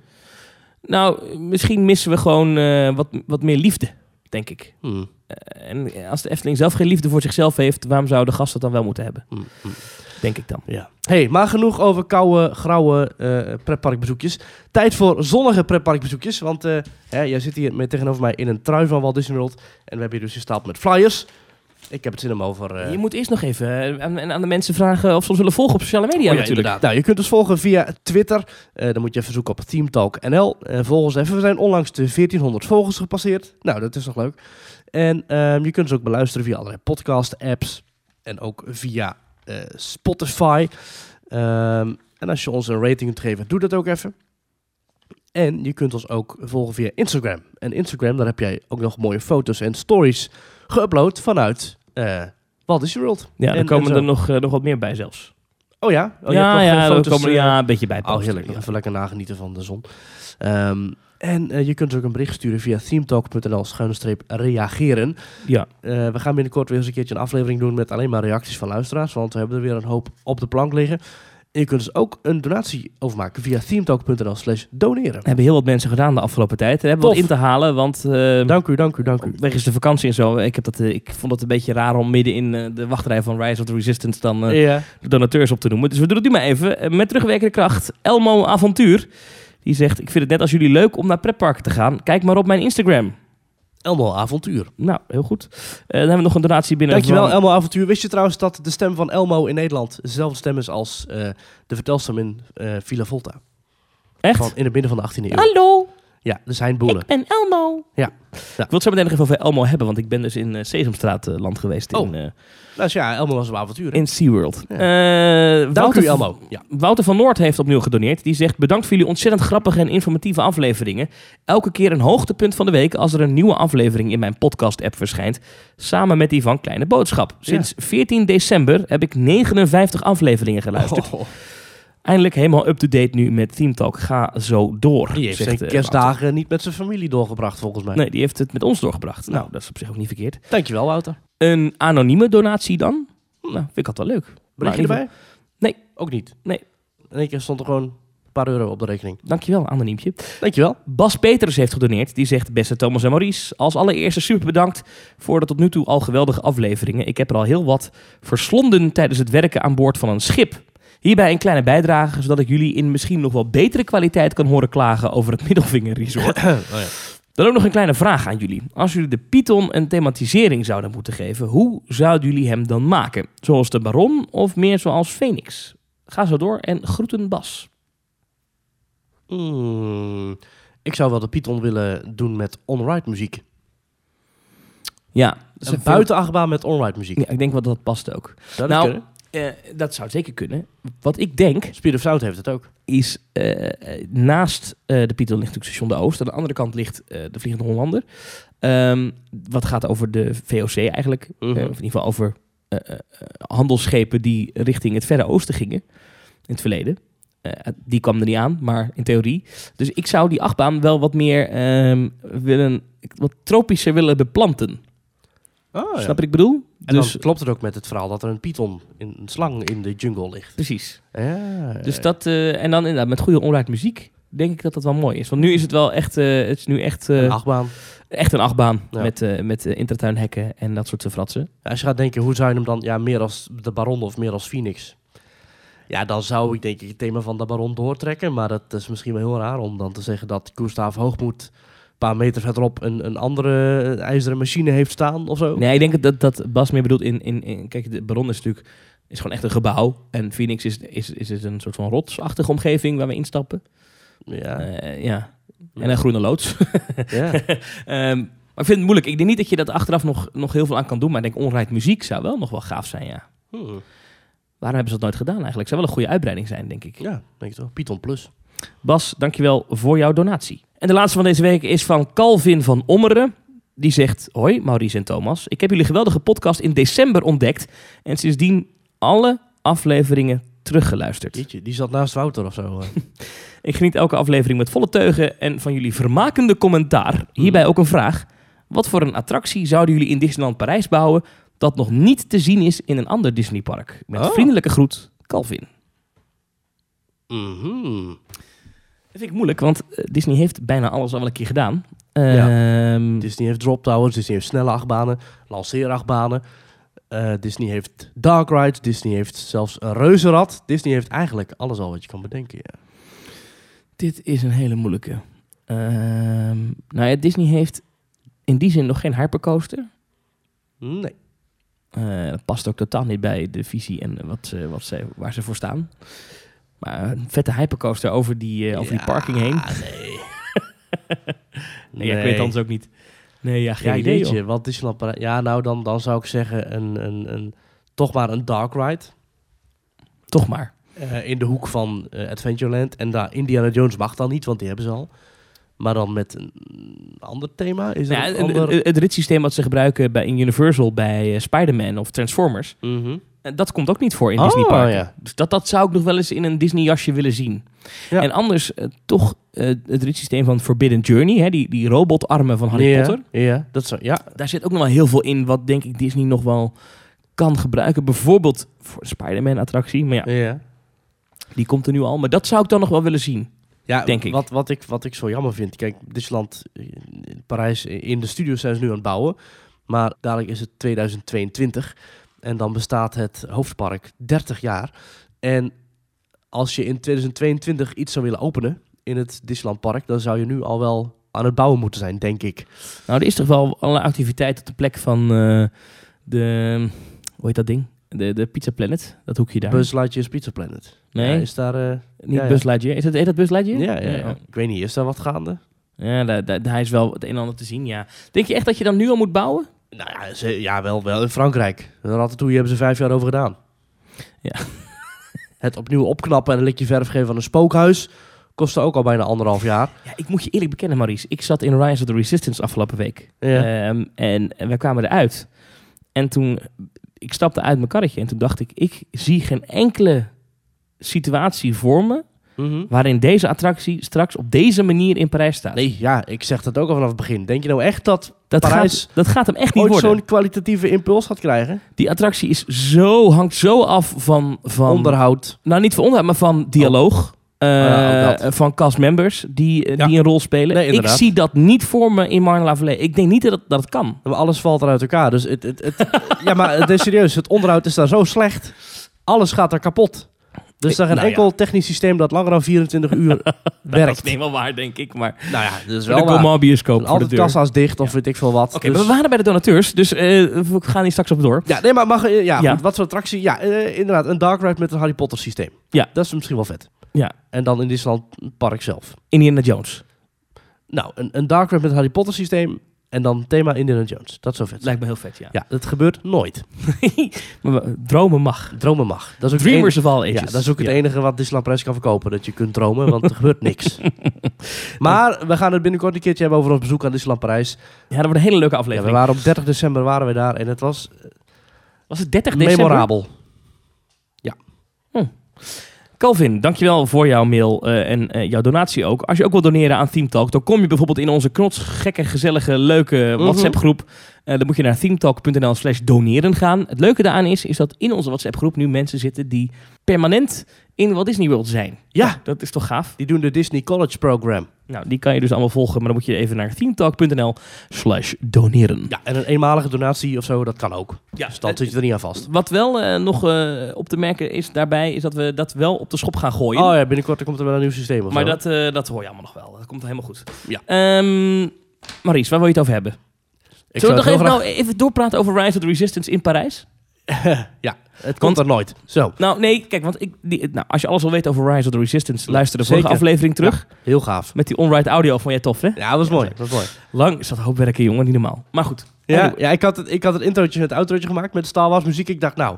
Nou, misschien missen we gewoon eh, wat, wat meer liefde, denk ik. Hm, Eh, en als de Efteling zelf geen liefde voor zichzelf heeft, waarom zouden de gasten dat dan wel moeten hebben? hm, hm. Denk ik dan. Ja. hey, maar genoeg over koude, grauwe eh pretparkbezoekjes. Tijd voor zonnige pretparkbezoekjes. Want hè, jij zit hier met, tegenover mij in een trui van Walt Disney World. En we hebben hier dus gestapeld met flyers. Ik heb het zin om over... eh, Je moet eerst nog even eh, aan, aan de mensen vragen of ze ons willen volgen op sociale media Oh ja, natuurlijk. inderdaad. Nou, je kunt ons volgen via Twitter. Eh, dan moet je even zoeken op Team Talk NL. Eh, volg ons even. We zijn onlangs de 1400 volgers gepasseerd. Nou, dat is toch leuk. En ehm, je kunt ons ook beluisteren via allerlei podcast-apps. En ook via Spotify. Ehm, en als je ons een rating kunt geven, doe dat ook even. En je kunt ons ook volgen via Instagram. En Instagram, daar heb jij ook nog mooie foto's en stories geüpload vanuit eh Walt Disney World. Ja, er En- komen en er nog, eh, nog wat meer bij zelfs. Oh ja? Oh, ja, ja, foto's, komen eh, ja, een beetje bij. Oh, heerlijk. ja. Even lekker nagenieten van de zon. Ehm, en je kunt ook een bericht sturen via themetalk.nl schuine reageren. Ja. We gaan binnenkort weer eens een keertje een aflevering doen met alleen maar reacties van luisteraars. Want we hebben er weer een hoop op de plank liggen. En je kunt dus ook een donatie overmaken via themetalk.nl slash doneren. hebben heel wat mensen gedaan de afgelopen tijd. We hebben wat Tof. in te halen, want eh Dank u, dank u, dank u. wegens de vakantie en zo. Ik, heb dat, eh, ik vond het een beetje raar om midden in eh, de wachtrij van Rise of the Resistance dan Ja. de donateurs op te noemen. Dus we doen het nu maar even. Met terugwerkende kracht, Elmo Avontuur. Die zegt, ik vind het net als jullie leuk om naar pretparken te gaan. Kijk maar op mijn Instagram. Elmo Avontuur. Nou, heel goed. Eh, dan hebben we nog een donatie binnen Dankjewel, van... Elmo Avontuur. Wist je trouwens dat de stem van Elmo in Nederland dezelfde stem is als eh, de vertelstem in eh Villa Volta? Echt? Van in het midden van de 18e eeuw. Hallo, Ja, de zijn boelen. ik ben Elmo. Ja. Ik wil het zo meteen nog even over Elmo hebben, want ik ben dus in eh, Sesamstraat eh, land geweest. In, Oh. eh, Nou ja, Elmo was op avontuur. hè? in SeaWorld. Ja. Eh, Dank Wouter- u, Elmo. Ja. Wouter van Noord heeft opnieuw gedoneerd. Die zegt: Bedankt voor jullie ontzettend grappige en informatieve afleveringen. Elke keer een hoogtepunt van de week als er een nieuwe aflevering in mijn podcast-app verschijnt. Samen met die van Kleine Boodschap. Sinds 14 december heb ik 59 afleveringen geluisterd. Oh, Eindelijk helemaal up-to-date nu met Team Talk. Ga zo door. die heeft zegt, zijn eh, kerstdagen niet met zijn familie doorgebracht, volgens mij. Nee, die heeft het met ons doorgebracht. Nou, Nou. dat is op zich ook niet verkeerd. Dankjewel, Wouter. Een anonieme donatie dan? Nou, vind ik altijd wel leuk. Nou, in erbij? Nee. Ook niet? Nee. In één keer stond er gewoon een paar euro op de rekening. Dankjewel, anoniempje. Dankjewel. Bas Peters heeft gedoneerd. Die zegt, beste Thomas en Maurice, als allereerste super bedankt voor de tot nu toe al geweldige afleveringen. Ik heb er al heel wat verslonden tijdens het werken aan boord van een schip. Hierbij een kleine bijdrage, zodat ik jullie in misschien nog wel betere kwaliteit kan horen klagen over het Middelvinger Resort. oh, ja. Dan ook nog een kleine vraag aan jullie. Als jullie de Python een thematisering zouden moeten geven, hoe zouden jullie hem dan maken? Zoals de Baron of meer zoals Phoenix? Ga zo door en groeten Bas. Hmm, ik zou wel de Python willen doen met on-ride muziek. Ja, Een buitenachtbaan met on-ride muziek. Ja, ik denk wel dat dat past ook. Zou dat Nou, kunnen? Eh, dat zou zeker kunnen. Wat ik denk, Speed of Sound heeft het ook. is eh, eh, naast eh, de Pieter ligt natuurlijk station De Oost. Aan de andere kant ligt de Vliegende Hollander. Ehm, wat gaat over de VOC eigenlijk. Mhm. Of in ieder geval over handelsschepen die richting het Verre Oosten gingen. In het verleden. Die kwam er niet aan, maar in theorie. Dus ik zou die achtbaan wel wat meer ehm, willen, wat tropischer willen beplanten. Oh. Snap je wat ik bedoel? En dus dan klopt het ook met het verhaal dat er een python, in, een slang in de jungle ligt. precies. Ja, Dus dat, eh, en dan inderdaad met goede onrijd muziek, denk ik dat dat wel mooi is. Want nu is het wel echt, eh, het is nu echt, eh, een achtbaan. echt een achtbaan Ja. met, met intertuinhekken en dat soort fratsen. Ja, als je gaat denken, hoe zou je hem dan, ja, meer als de Baron of meer als Phoenix? Ja, dan zou ik denk ik het thema van de Baron doortrekken. Maar dat is misschien wel heel raar om dan te zeggen dat Gustav Hoogmoed paar meter verderop een, een andere ijzeren machine heeft staan of zo. Nee, ik denk dat, dat Bas meer bedoelt in, in, in... Kijk, de Baron is natuurlijk is gewoon echt een gebouw. En Phoenix is, is, is het een soort van rotsachtige omgeving waar we instappen. Ja, Eh, ja. En een groene loods. ja. Ehm, maar ik vind het moeilijk. Ik denk niet dat je dat achteraf nog, nog heel veel aan kan doen. Maar ik denk onrijd muziek zou wel nog wel gaaf zijn, ja. Hm. Waarom hebben ze dat nooit gedaan eigenlijk? Zou wel een goede uitbreiding zijn, denk ik. ja denk ik toch. Python Plus. Bas, dankjewel voor jouw donatie. En de laatste van deze week is van Calvin van Ommeren. Die zegt, hoi Maurice en Thomas. Ik heb jullie geweldige podcast in december ontdekt. En sindsdien alle afleveringen teruggeluisterd. Jeetje, die zat naast Wouter of zo. Ik geniet elke aflevering met volle teugen en van jullie vermakende commentaar. Hierbij ook een vraag. Wat voor een attractie zouden jullie in Disneyland Parijs bouwen... dat nog niet te zien is in een ander Disneypark? Met Oh. vriendelijke groet, Calvin. Mhm. Vind ik moeilijk, want eh, Disney heeft bijna alles al wel een keer gedaan. Ja. Ehm, Disney heeft drop towers, Disney heeft snelle achtbanen, lanceerachtbanen. Eh, Disney heeft dark rides, Disney heeft zelfs een reuzenrad. Disney heeft eigenlijk alles al wat je kan bedenken. Ja. Dit is een hele moeilijke. Ehm, nou ja, Disney heeft in die zin nog geen hypercoaster. Nee. Eh, dat past ook totaal niet bij de visie en wat ze, wat ze, waar ze voor staan. Maar een vette hypercoaster over die, eh, over die parking heen. Nee. Nee, ik weet het anders ook niet. Nee, ja, geen Ja, idee. jeetje, wat Disneyland. Ja, nou, dan, dan zou ik zeggen een, een, een, toch maar een dark ride. Toch maar. eh, in de hoek van eh, Adventureland. En daar Indiana Jones mag dan niet, want die hebben ze al. Maar dan met een ander thema? Is Ja, een en- ander... en- het ritssysteem wat ze gebruiken bij in Universal bij Spider-Man of Transformers... Mhm. Dat komt ook niet voor in Oh, Disney Park. ja. Dus dat, dat zou ik nog wel eens in een Disney jasje willen zien. Ja. En anders eh, toch eh, het ritssysteem van Forbidden Journey, hè, die, die robotarmen van Harry ja, Potter. Ja, dat zou... Ja, Daar zit ook nog wel heel veel in wat denk ik Disney nog wel kan gebruiken. Bijvoorbeeld voor de Spider-Man attractie. Maar ja, ja. die komt er nu al. Maar dat zou ik dan nog wel willen zien. Ja, Denk ik. Wat, wat ik. Wat ik zo jammer vind. Kijk, Disneyland eh, in Parijs in de studios zijn ze nu aan het bouwen. Maar dadelijk is het 2022. En dan bestaat het hoofdpark 30 jaar. En als je in 2022 iets zou willen openen in het Disneyland Park, dan zou je nu al wel aan het bouwen moeten zijn, denk ik. Nou, er is toch wel alle activiteit op de plek van eh, de... Hoe heet dat ding? De, de Pizza Planet, dat hoekje daar. Buzz Pizza Planet. Nee, Ja, is daar... eh, niet ja, ja. Buzz Lightyear. Is dat, heet dat Buzz Lightyear? ja, ja, ja. oh. Ik weet niet, is daar wat gaande? Ja, daar, daar, daar is wel het een en ander te zien, ja. Denk je echt dat je dan nu al moet bouwen? Nou ja, ze, ja wel, wel in Frankrijk. Ratatouille hebben ze vijf jaar over gedaan. Ja. Het opnieuw opknappen en een likje verf geven van een spookhuis kostte ook al bijna anderhalf jaar. Ja, ik moet je eerlijk bekennen, Maurice. Ik zat in Rise of the Resistance afgelopen week. Ja. Ehm, en, en wij kwamen eruit. En toen, ik stapte uit mijn karretje en toen dacht ik, ik zie geen enkele situatie voor me Mhm. waarin deze attractie straks op deze manier in Parijs staat. Nee, ja, ik zeg dat ook al vanaf het begin. Denk je nou echt dat dat, Parijs gaat, dat gaat hem echt niet ooit worden. zo'n kwalitatieve impuls gaat krijgen? Die attractie is zo, hangt zo af van, van Onderhoud. nou niet van onderhoud, maar van dialoog. Eh, ook dat. van castmembers die, eh, Ja. die een rol spelen. Nee, ik zie dat niet voor me in Marne la Vallée. Ik denk niet dat dat het kan. Maar alles valt er uit elkaar. Dus het, het, het, ja, maar het is serieus. Het onderhoud is daar zo slecht. Alles gaat er kapot. Dus er is geen nou ja. enkel technisch systeem dat langer dan 24 uur Dat werkt. is niet wel waar, denk ik. Maar Nou ja, dat is wel waar. Bioscoop voor de Altijd deur. kassa's dicht of weet ik veel wat. Oké, Dus- we waren bij de donateurs, dus eh, we gaan hier straks op door. Ja, nee, maar mag, eh, ja, Ja. Goed, wat voor attractie? Ja, eh, inderdaad, een dark ride met een Harry Potter systeem. Ja. Dat is misschien wel vet. Ja. En dan in Disneyland Park zelf. Indiana Jones. Nou, een, een dark ride met een Harry Potter systeem En dan thema Indiana Jones. Dat zou vet. Lijkt me heel vet, ja. Ja, dat gebeurt nooit. maar dromen mag. Dromen mag. Dat is ook Dreamers of all enige, ages. ja, dat is ook het Ja. enige wat Disneyland Prijs kan verkopen. Dat je kunt dromen, want er gebeurt niks. maar we gaan het binnenkort een keertje hebben over ons bezoek aan Disneyland Parijs. Ja, dat wordt een hele leuke Ja, we aflevering. waren op 30 december waren we daar en het was Was het 30 december? memorabel. Calvin, dankjewel voor jouw mail eh, en eh, jouw donatie ook. Als je ook wil doneren aan Theme Talk, dan kom je bijvoorbeeld in onze knotsgekke, gezellige, leuke Mhm. WhatsApp groep. Eh, dan moet je naar themetalk.nl slash doneren gaan. Het leuke daaraan is, is dat in onze WhatsApp groep nu mensen zitten die permanent in Walt Disney World zijn. Ja, Dat is toch gaaf? die doen de Disney College Program. Nou, die kan je dus allemaal volgen, maar dan moet je even naar themetalk.nl slash doneren. Ja, en een eenmalige donatie of zo, dat kan ook. Ja, Dus dan zit je er niet aan vast. Wat wel eh, nog eh, op te merken is daarbij, is dat we dat wel op de schop gaan gooien. Oh ja, binnenkort komt er wel een nieuw systeem of Maar zo. dat, eh, dat hoor je allemaal nog wel. Dat komt helemaal goed. Ja. Ehm, Maries, waar wil je het over hebben? Ik Zullen we zou nog even, nou even doorpraten over Rise of the Resistance in Parijs? ja, het komt Want- er nooit. Zo, Nou, nee, kijk, want ik, die, nou, als je alles wil weten over Rise of the Resistance, luister de vorige zeker. aflevering terug. heel gaaf. Met die on-ride audio van jij tof, hè? Ja, dat was mooi. Dat was mooi. Lang is dat hoop werken, jongen, niet normaal. Maar goed. Ja, Anyway, ja ik, had het, ik had het introotje en het outrootje gemaakt met Star Wars muziek. Ik dacht, nou,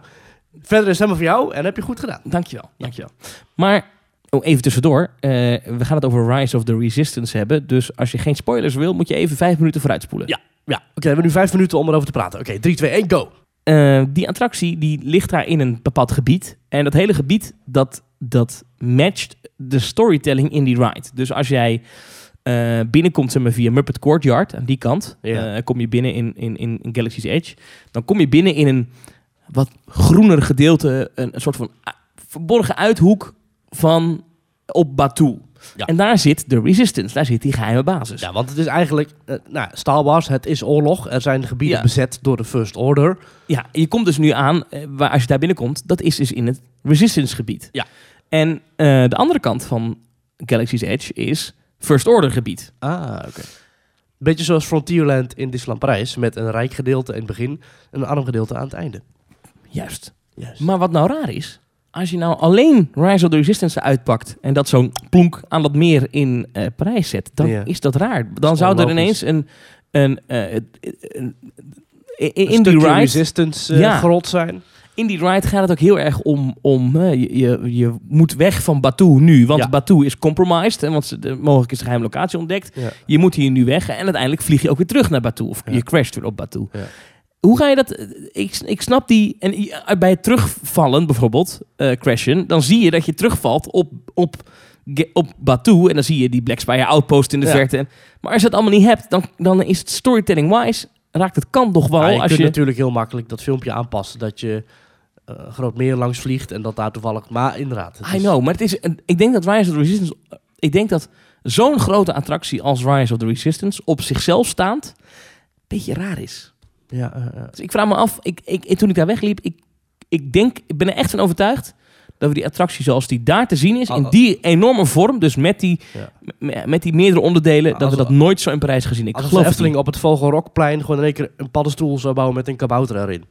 verder is helemaal voor jou en heb je goed gedaan. Dankjewel, dankjewel. Maar, oh, even tussendoor. eh, we gaan het over Rise of the Resistance hebben. Dus als je geen spoilers wil, moet je even vijf minuten vooruitspoelen. Ja. Ja, oké, we hebben nu vijf minuten om erover te praten. Oké, 3, 2, 1, go! Eh, die attractie die ligt daar in een bepaald gebied. En dat hele gebied dat, dat matcht de storytelling in die ride. Dus als jij eh, binnenkomt zeg maar, via Muppet Courtyard, aan die kant, Ja. eh, kom je binnen in, in, in, in Galaxy's Edge. Dan kom je binnen in een wat groener gedeelte, een, een soort van verborgen uithoek van op Batuu. Ja. En daar zit de Resistance, daar zit die geheime basis. Ja, want het is eigenlijk, eh, nou, Star Wars, het is oorlog. Er zijn gebieden Ja. bezet door de First Order. Ja, je komt dus nu aan, eh, waar, als je daar binnenkomt, dat is dus in het Resistance gebied. Ja. En eh, de andere kant van Galaxy's Edge is First Order gebied. Ah, oké. Beetje zoals Frontierland in Disneyland Parijs, met een rijk gedeelte in het begin en een arm gedeelte aan het einde. Juist. Juist. Maar wat nou raar is, als je nou alleen Rise of the Resistance uitpakt en dat zo'n plonk aan dat meer in eh, Parijs zet, dan Ja. is dat raar. Dan zou er ineens een... een, eh, een- een- ride resistance Ja. grot zijn. In die ride gaat het ook heel erg om, om je, je, je moet weg van Batuu nu, want Ja. Batuu is compromised, hè, want ze- mogelijk is de geheime locatie ontdekt. Je moet hier nu weg en uiteindelijk vlieg je ook weer terug naar Batuu, of je crasht weer op Batuu. Hoe ga je dat? Ik, ik snap die, en bij het terugvallen bijvoorbeeld, eh, crashen, dan zie je dat je terugvalt op, op, op Batuu en dan zie je die Black Spire outpost in de Ja. verte. En- Maar als je het allemaal niet hebt, dan, dan is het storytelling-wise, raakt het kan toch wel je als kunt je... natuurlijk heel makkelijk dat filmpje aanpassen. Dat je eh, groot meer langs vliegt en dat daar toevallig... Maar inderdaad. I is- know, maar het is, ik denk dat Rise of the Resistance, ik denk dat zo'n grote attractie als Rise of the Resistance op zichzelf staand, een beetje raar is. Ja, eh, eh. Dus ik vraag me af, ik, ik, toen ik daar wegliep, ik, ik denk, ik ben er echt van overtuigd dat we die attractie zoals die daar te zien is, in die enorme vorm, dus met die, Ja. met, die meerdere onderdelen, dat we dat nooit zo in Parijs gezien. Ik Als de geloof het Efteling op het Vogelrokplein gewoon in één keer een paddenstoel zou bouwen met een kabouter erin.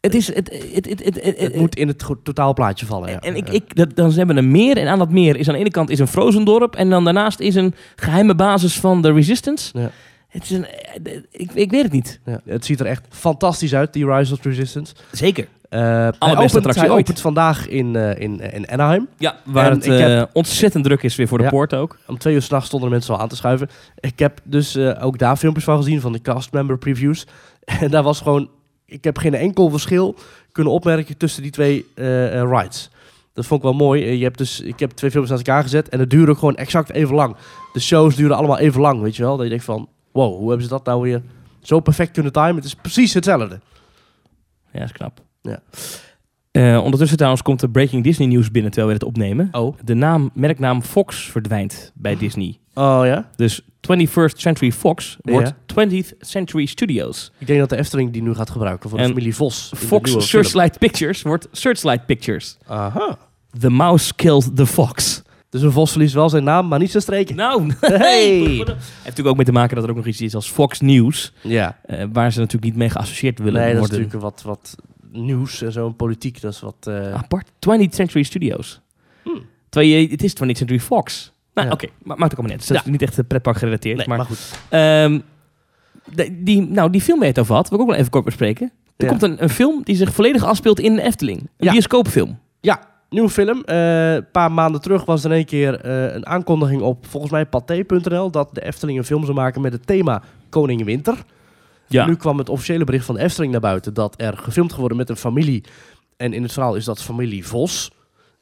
Het is, het, het, het, het, moet in het totaalplaatje vallen, ja. En ik, ik, dat, dan ze hebben een meer en aan dat meer is aan de ene kant is een frozen dorp en dan daarnaast is een geheime basis van de Resistance. Ja. Het is een, eh, ik, ik weet het niet. Ja, het ziet er echt fantastisch uit, die Rise of Resistance. Zeker. Eh, hij opent, hij ooit. opent vandaag in, eh, in, in Anaheim. Ja, waar En het eh, heb- ontzettend druk is weer voor de Ja. poort ook. Om twee uur s'nachts stonden er mensen al aan te schuiven. Ik heb dus eh, ook daar filmpjes van gezien, van de castmember previews. En daar was gewoon... Ik heb geen enkel verschil kunnen opmerken tussen die twee rides. Dat vond ik wel mooi. Je hebt dus, ik heb twee filmpjes naast elkaar gezet en het duurde ook gewoon exact even lang. De shows duren allemaal even lang, weet je wel. Dat je denkt van, wow, hoe hebben ze dat nou weer zo perfect kunnen timen? Het is precies hetzelfde. Ja, is knap. Ja. Eh, ondertussen trouwens komt er Breaking Disney nieuws binnen terwijl we dit opnemen. Oh. De naam, merknaam Fox verdwijnt bij Disney. Oh ja? Dus 21st Century Fox wordt Ja. 20th Century Studios. Ik denk dat de Efteling die nu gaat gebruiken voor de En familie Vos. de Fox. Searchlight Pictures wordt Searchlight Pictures. Aha. The mouse killed the fox. Dus een vos verliest wel zijn naam, maar niet zijn streken. Nou, Hey. heeft natuurlijk ook mee te maken dat er ook nog iets is als Fox News. Ja. eh, waar ze natuurlijk niet mee geassocieerd willen Nee, dat is worden. natuurlijk wat, wat nieuws en zo, en politiek, dat is wat... eh, Apart. 20th Century Studios. Hmm. Terwijl je, het is 20th Century Fox. Nou, Ja. oké. Maar maakt ook allemaal net. Dus dat Ja. is niet echt eh, pretpark gerelateerd. nee, maar maar, goed. Ehm, de- die, nou, die film waar je het over had, wil ik ook wel even kort bespreken. Er Ja. komt een, een film die zich volledig afspeelt in de Efteling. Een bioscoopfilm. Ja, nieuwe film. Eh, een paar maanden terug was er in één keer eh, een aankondiging op volgens mij pathé.nl dat de Efteling een film zou maken met het thema Koning Winter. Ja. Nu kwam het officiële bericht van de Efteling naar buiten dat er gefilmd gaat worden met een familie. En in het verhaal is dat familie Vos.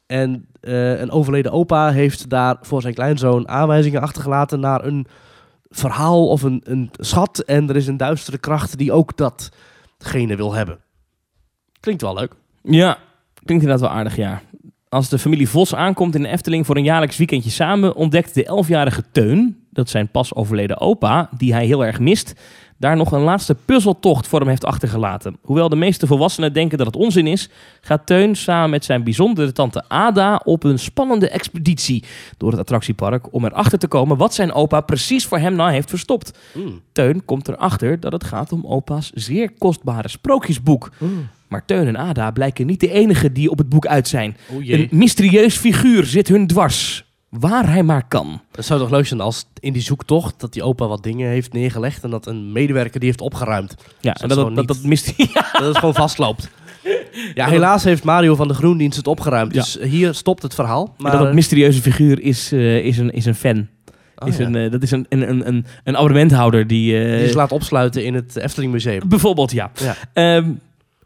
En eh, een overleden opa heeft daar voor zijn kleinzoon aanwijzingen achtergelaten naar een verhaal of een, een schat. En er is een duistere kracht die ook datgene wil hebben. Klinkt wel leuk. Ja, klinkt inderdaad wel aardig, ja. Als de familie Vos aankomt in de Efteling voor een jaarlijks weekendje samen, ontdekt de elfjarige Teun, dat zijn pas overleden opa, die hij heel erg mist, daar nog een laatste puzzeltocht voor hem heeft achtergelaten. Hoewel de meeste volwassenen denken dat het onzin is, gaat Teun samen met zijn bijzondere tante Ada op een spannende expeditie door het attractiepark om erachter te komen wat zijn opa precies voor hem nou heeft verstopt. Mm. Teun komt erachter dat het gaat om opa's zeer kostbare sprookjesboek. Maar Teun en Ada blijken niet de enige die op het boek uit zijn. O Een mysterieus figuur zit hun dwars. Waar hij maar kan. Het zou toch leuk zijn als in die zoektocht dat die opa wat dingen heeft neergelegd en dat een medewerker die heeft opgeruimd. Ja, dat en dat, dat, dat, niet- mysterie. Ja. Dat het gewoon vastloopt. Ja, helaas heeft Mario van de Groendienst het opgeruimd. Ja. Dus hier stopt het verhaal. Maar, dat dat mysterieuze figuur is, eh, is, een, is een fan. oh is ja. een, eh, dat is een, een, een, een, abonnementhouder die... eh, die is laat opsluiten in het Efteling Museum. Bijvoorbeeld, ja. Ja. Ehm,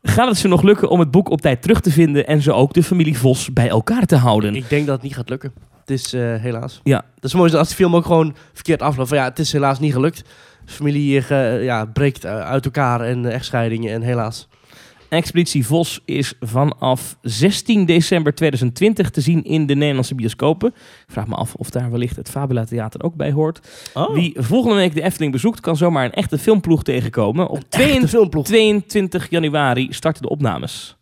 gaat het ze nog lukken om het boek op tijd terug te vinden... en ze ook de familie Vos bij elkaar te houden? Ik denk dat het niet gaat lukken. Het is eh, helaas. Ja. Dat is mooi als die film ook gewoon verkeerd afloopt. Ja, het is helaas niet gelukt. De familie eh, ja, breekt eh, uit elkaar en echtscheidingen en helaas. Expeditie Vos is vanaf 16 december 2020 te zien in de Nederlandse bioscopen. Ik vraag me af of daar wellicht het Fabula Theater ook bij hoort. Oh. Wie volgende week de Efteling bezoekt, kan zomaar een echte filmploeg tegenkomen. Op Echte 22 filmploeg. 22 januari starten de opnames.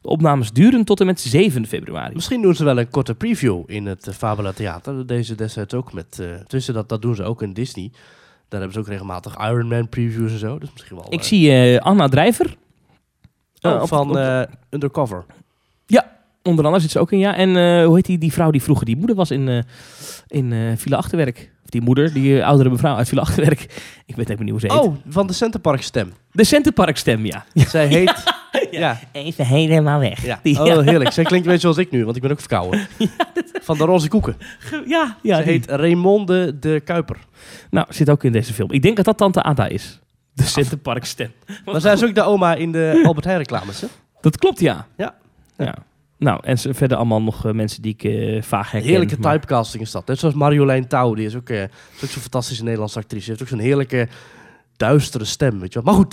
De opnames duren tot en met 7 februari. Misschien doen ze wel een korte preview in het eh, Fabula Theater. Dat deden ze destijds ook met... eh tussen dat, dat doen ze ook in Disney. Daar hebben ze ook regelmatig Iron Man previews en zo. Dus misschien wel... Ik eh, zie Anna Drijver. Oh, eh, op- van op- eh, Undercover. Onder andere zit ze ook in, ja. En eh, hoe heet die, die vrouw die vroeger die moeder was in, eh in eh Villa Achterwerk? Of die moeder, die oudere mevrouw uit Villa Achterwerk. Ik weet even niet hoe ze heet. Oh, van de Centerpark stem. De Centerparkstem, ja. Zij heet... ja. Even helemaal weg. Ja. Die- Oh, heerlijk. Zij klinkt een beetje zoals ik nu, want ik ben ook verkouden. Van de roze koeken. ja, ja. Ze die- heet Raymonde de Kuiper. Nou, zit ook in deze film. Ik denk dat dat tante Ada is. De Centerparkstem. Maar zij is ook de oma in de Albert Heijn reclames, hè? Dat klopt, ja. Ja. ja. Nou, en verder allemaal nog eh, mensen die ik eh, vaag herken. Heerlijke maar- typecasting is dat. Net zoals Marjolein Touw, die is ook, is ook zo'n fantastische Nederlandse actrice. Ze heeft ook zo'n heerlijke, duistere stem, weet je wel. Maar goed,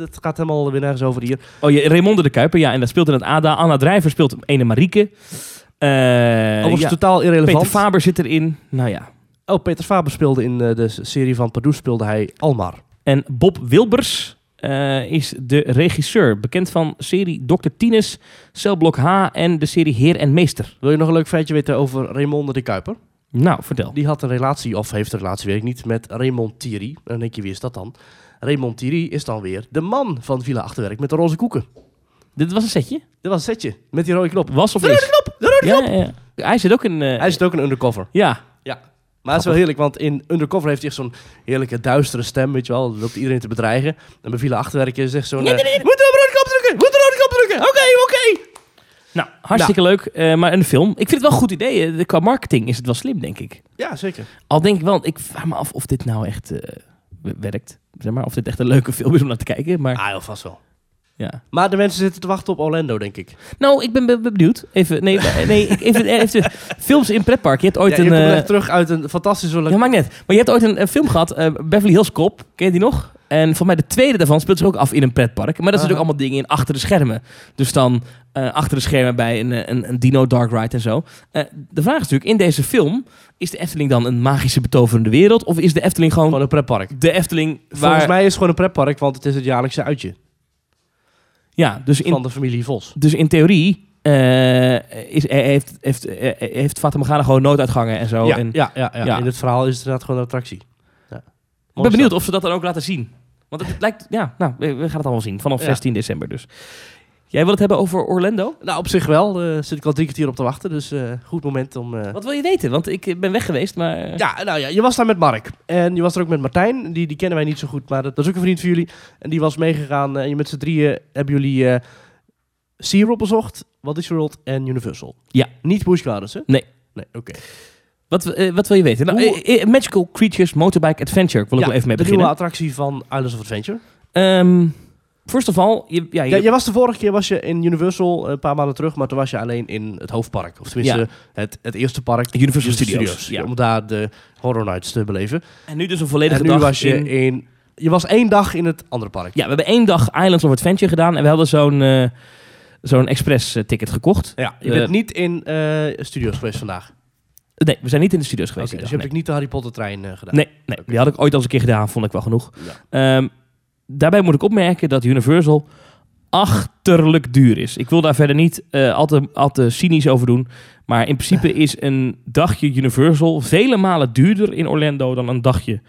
het gaat helemaal weer nergens over hier. Oh, je, Raymonde de Kuiper, ja. En dat speelt in het Ada. Anna Drijver speelt ene Marieke. Overigens ja, totaal irrelevant. Peter Faber zit erin. Nou ja. oh, Peter Faber speelde in de serie van Pardoes speelde hij Almar. En Bob Wilbers eh, is de regisseur. Bekend van serie Dr. Tines, Celblok H en de serie Heer en Meester. Wil je nog een leuk feitje weten over Raymonde de Kuiper? Nou, vertel. Die had een relatie, of heeft een relatie, weet ik niet, met Raymond Thierry. En dan denk je, wie is dat dan? Raymond Thierry is dan weer de man van Villa Achterwerk met de roze koeken. Dit was een setje? Dat was een setje met die rode knop. Was of De is? rode knop! De rode knop! Ja, ja, ja. Hij zit ook in... eh, Hij is ook een undercover. Ja, Maar het is wel heerlijk, want in Undercover heeft hij echt zo'n heerlijke duistere stem, weet je wel. Dan loopt iedereen te bedreigen. En bij Villa Achterwerk is het echt zo'n... Nee, eh, nee, nee. Moet de rode knop drukken! Moet de rode knop drukken! Oké, oké! nou, hartstikke leuk. eh, maar een film. Ik vind het wel een goed idee. Qua marketing is het wel slim, denk ik. Ja, zeker. Al denk ik wel, ik vraag me af of dit nou echt eh, werkt. Zeg maar, of dit echt een leuke film is om naar te kijken. Maar Ah, heel vast wel. Ja. Maar de mensen zitten te wachten op Orlando, denk ik. Nou, ik ben be- be- benieuwd. Even, nee, nee even, even, films in pretpark. Je hebt ooit ja, een... eh, terug uit een fantastische... Ja, maakt net. Maar je hebt ooit een, een film gehad, eh, Beverly Hills Cop. Ken je die nog? En voor mij de tweede daarvan speelt zich ook af in een pretpark. Maar dat zijn natuurlijk allemaal dingen in achter de schermen. Dus dan eh, achter de schermen bij een, een, een Dino Dark Ride en zo. De vraag is natuurlijk, in deze film... is de Efteling dan een magische betoverende wereld? Of is de Efteling gewoon Gewoon een pretpark. de Efteling waar... Volgens mij is het gewoon een pretpark, want het is het jaarlijkse uitje Ja, dus in, van de familie Vos. dus in theorie... eh, is, eh, heeft, heeft, eh, heeft Fata Morgana gewoon nooduitgangen en zo. ja, en, ja, ja, ja, ja. In het verhaal is het inderdaad gewoon een attractie. Ja. Ik ben benieuwd of ze dat dan ook laten zien. Want het lijkt, ja, nou, we, we gaan het allemaal zien. Vanaf Ja. 16 december dus. Jij wil het hebben over Orlando? Nou, op zich wel. eh zit ik al drie kwartier op te wachten. Dus eh, goed moment om... eh, Wat wil je weten? Want ik ben weg geweest, maar... Ja, nou ja, je was daar met Mark. En je was er ook met Martijn. Die, die kennen wij niet zo goed, maar dat, dat is ook een vriend van jullie. En die was meegegaan. En met z'n drieën hebben jullie eh SeaWorld bezocht, Walt Disney World en Universal. Ja. Niet Busch Gardens, hè? Nee. Nee, oké. Wat, wat wil je weten? Nou, Magical Creatures Motorbike Adventure wil ik Ja, wel even mee de beginnen. nieuwe attractie van Islands of Adventure. Ehm, first of all, je, ja, je- Ja, was de vorige keer was je in Universal, eh, een paar maanden terug, maar toen was je alleen in het hoofdpark. Of tenminste, Ja. het, het eerste park. Universal Studios, ja. Om daar de Horror Nights te beleven. en nu dus een volledige en nu dag was je in- in... Je was één dag in het andere park. Ja, we hebben één dag Islands of Adventure gedaan en we hadden zo'n eh, zo'n express eh, ticket gekocht. Ja, je bent niet in studios geweest vandaag. Nee, we zijn niet in de studio's geweest. dus dag, hebt niet de Harry Potter trein gedaan. nee. nee, die had ik ooit al eens een keer gedaan, vond ik wel genoeg. Ja. Ehm, daarbij moet ik opmerken dat Universal achterlijk duur is. Ik wil daar verder niet eh, al, te, al te cynisch over doen. Maar in principe is een dagje Universal vele malen duurder in Orlando dan een dagje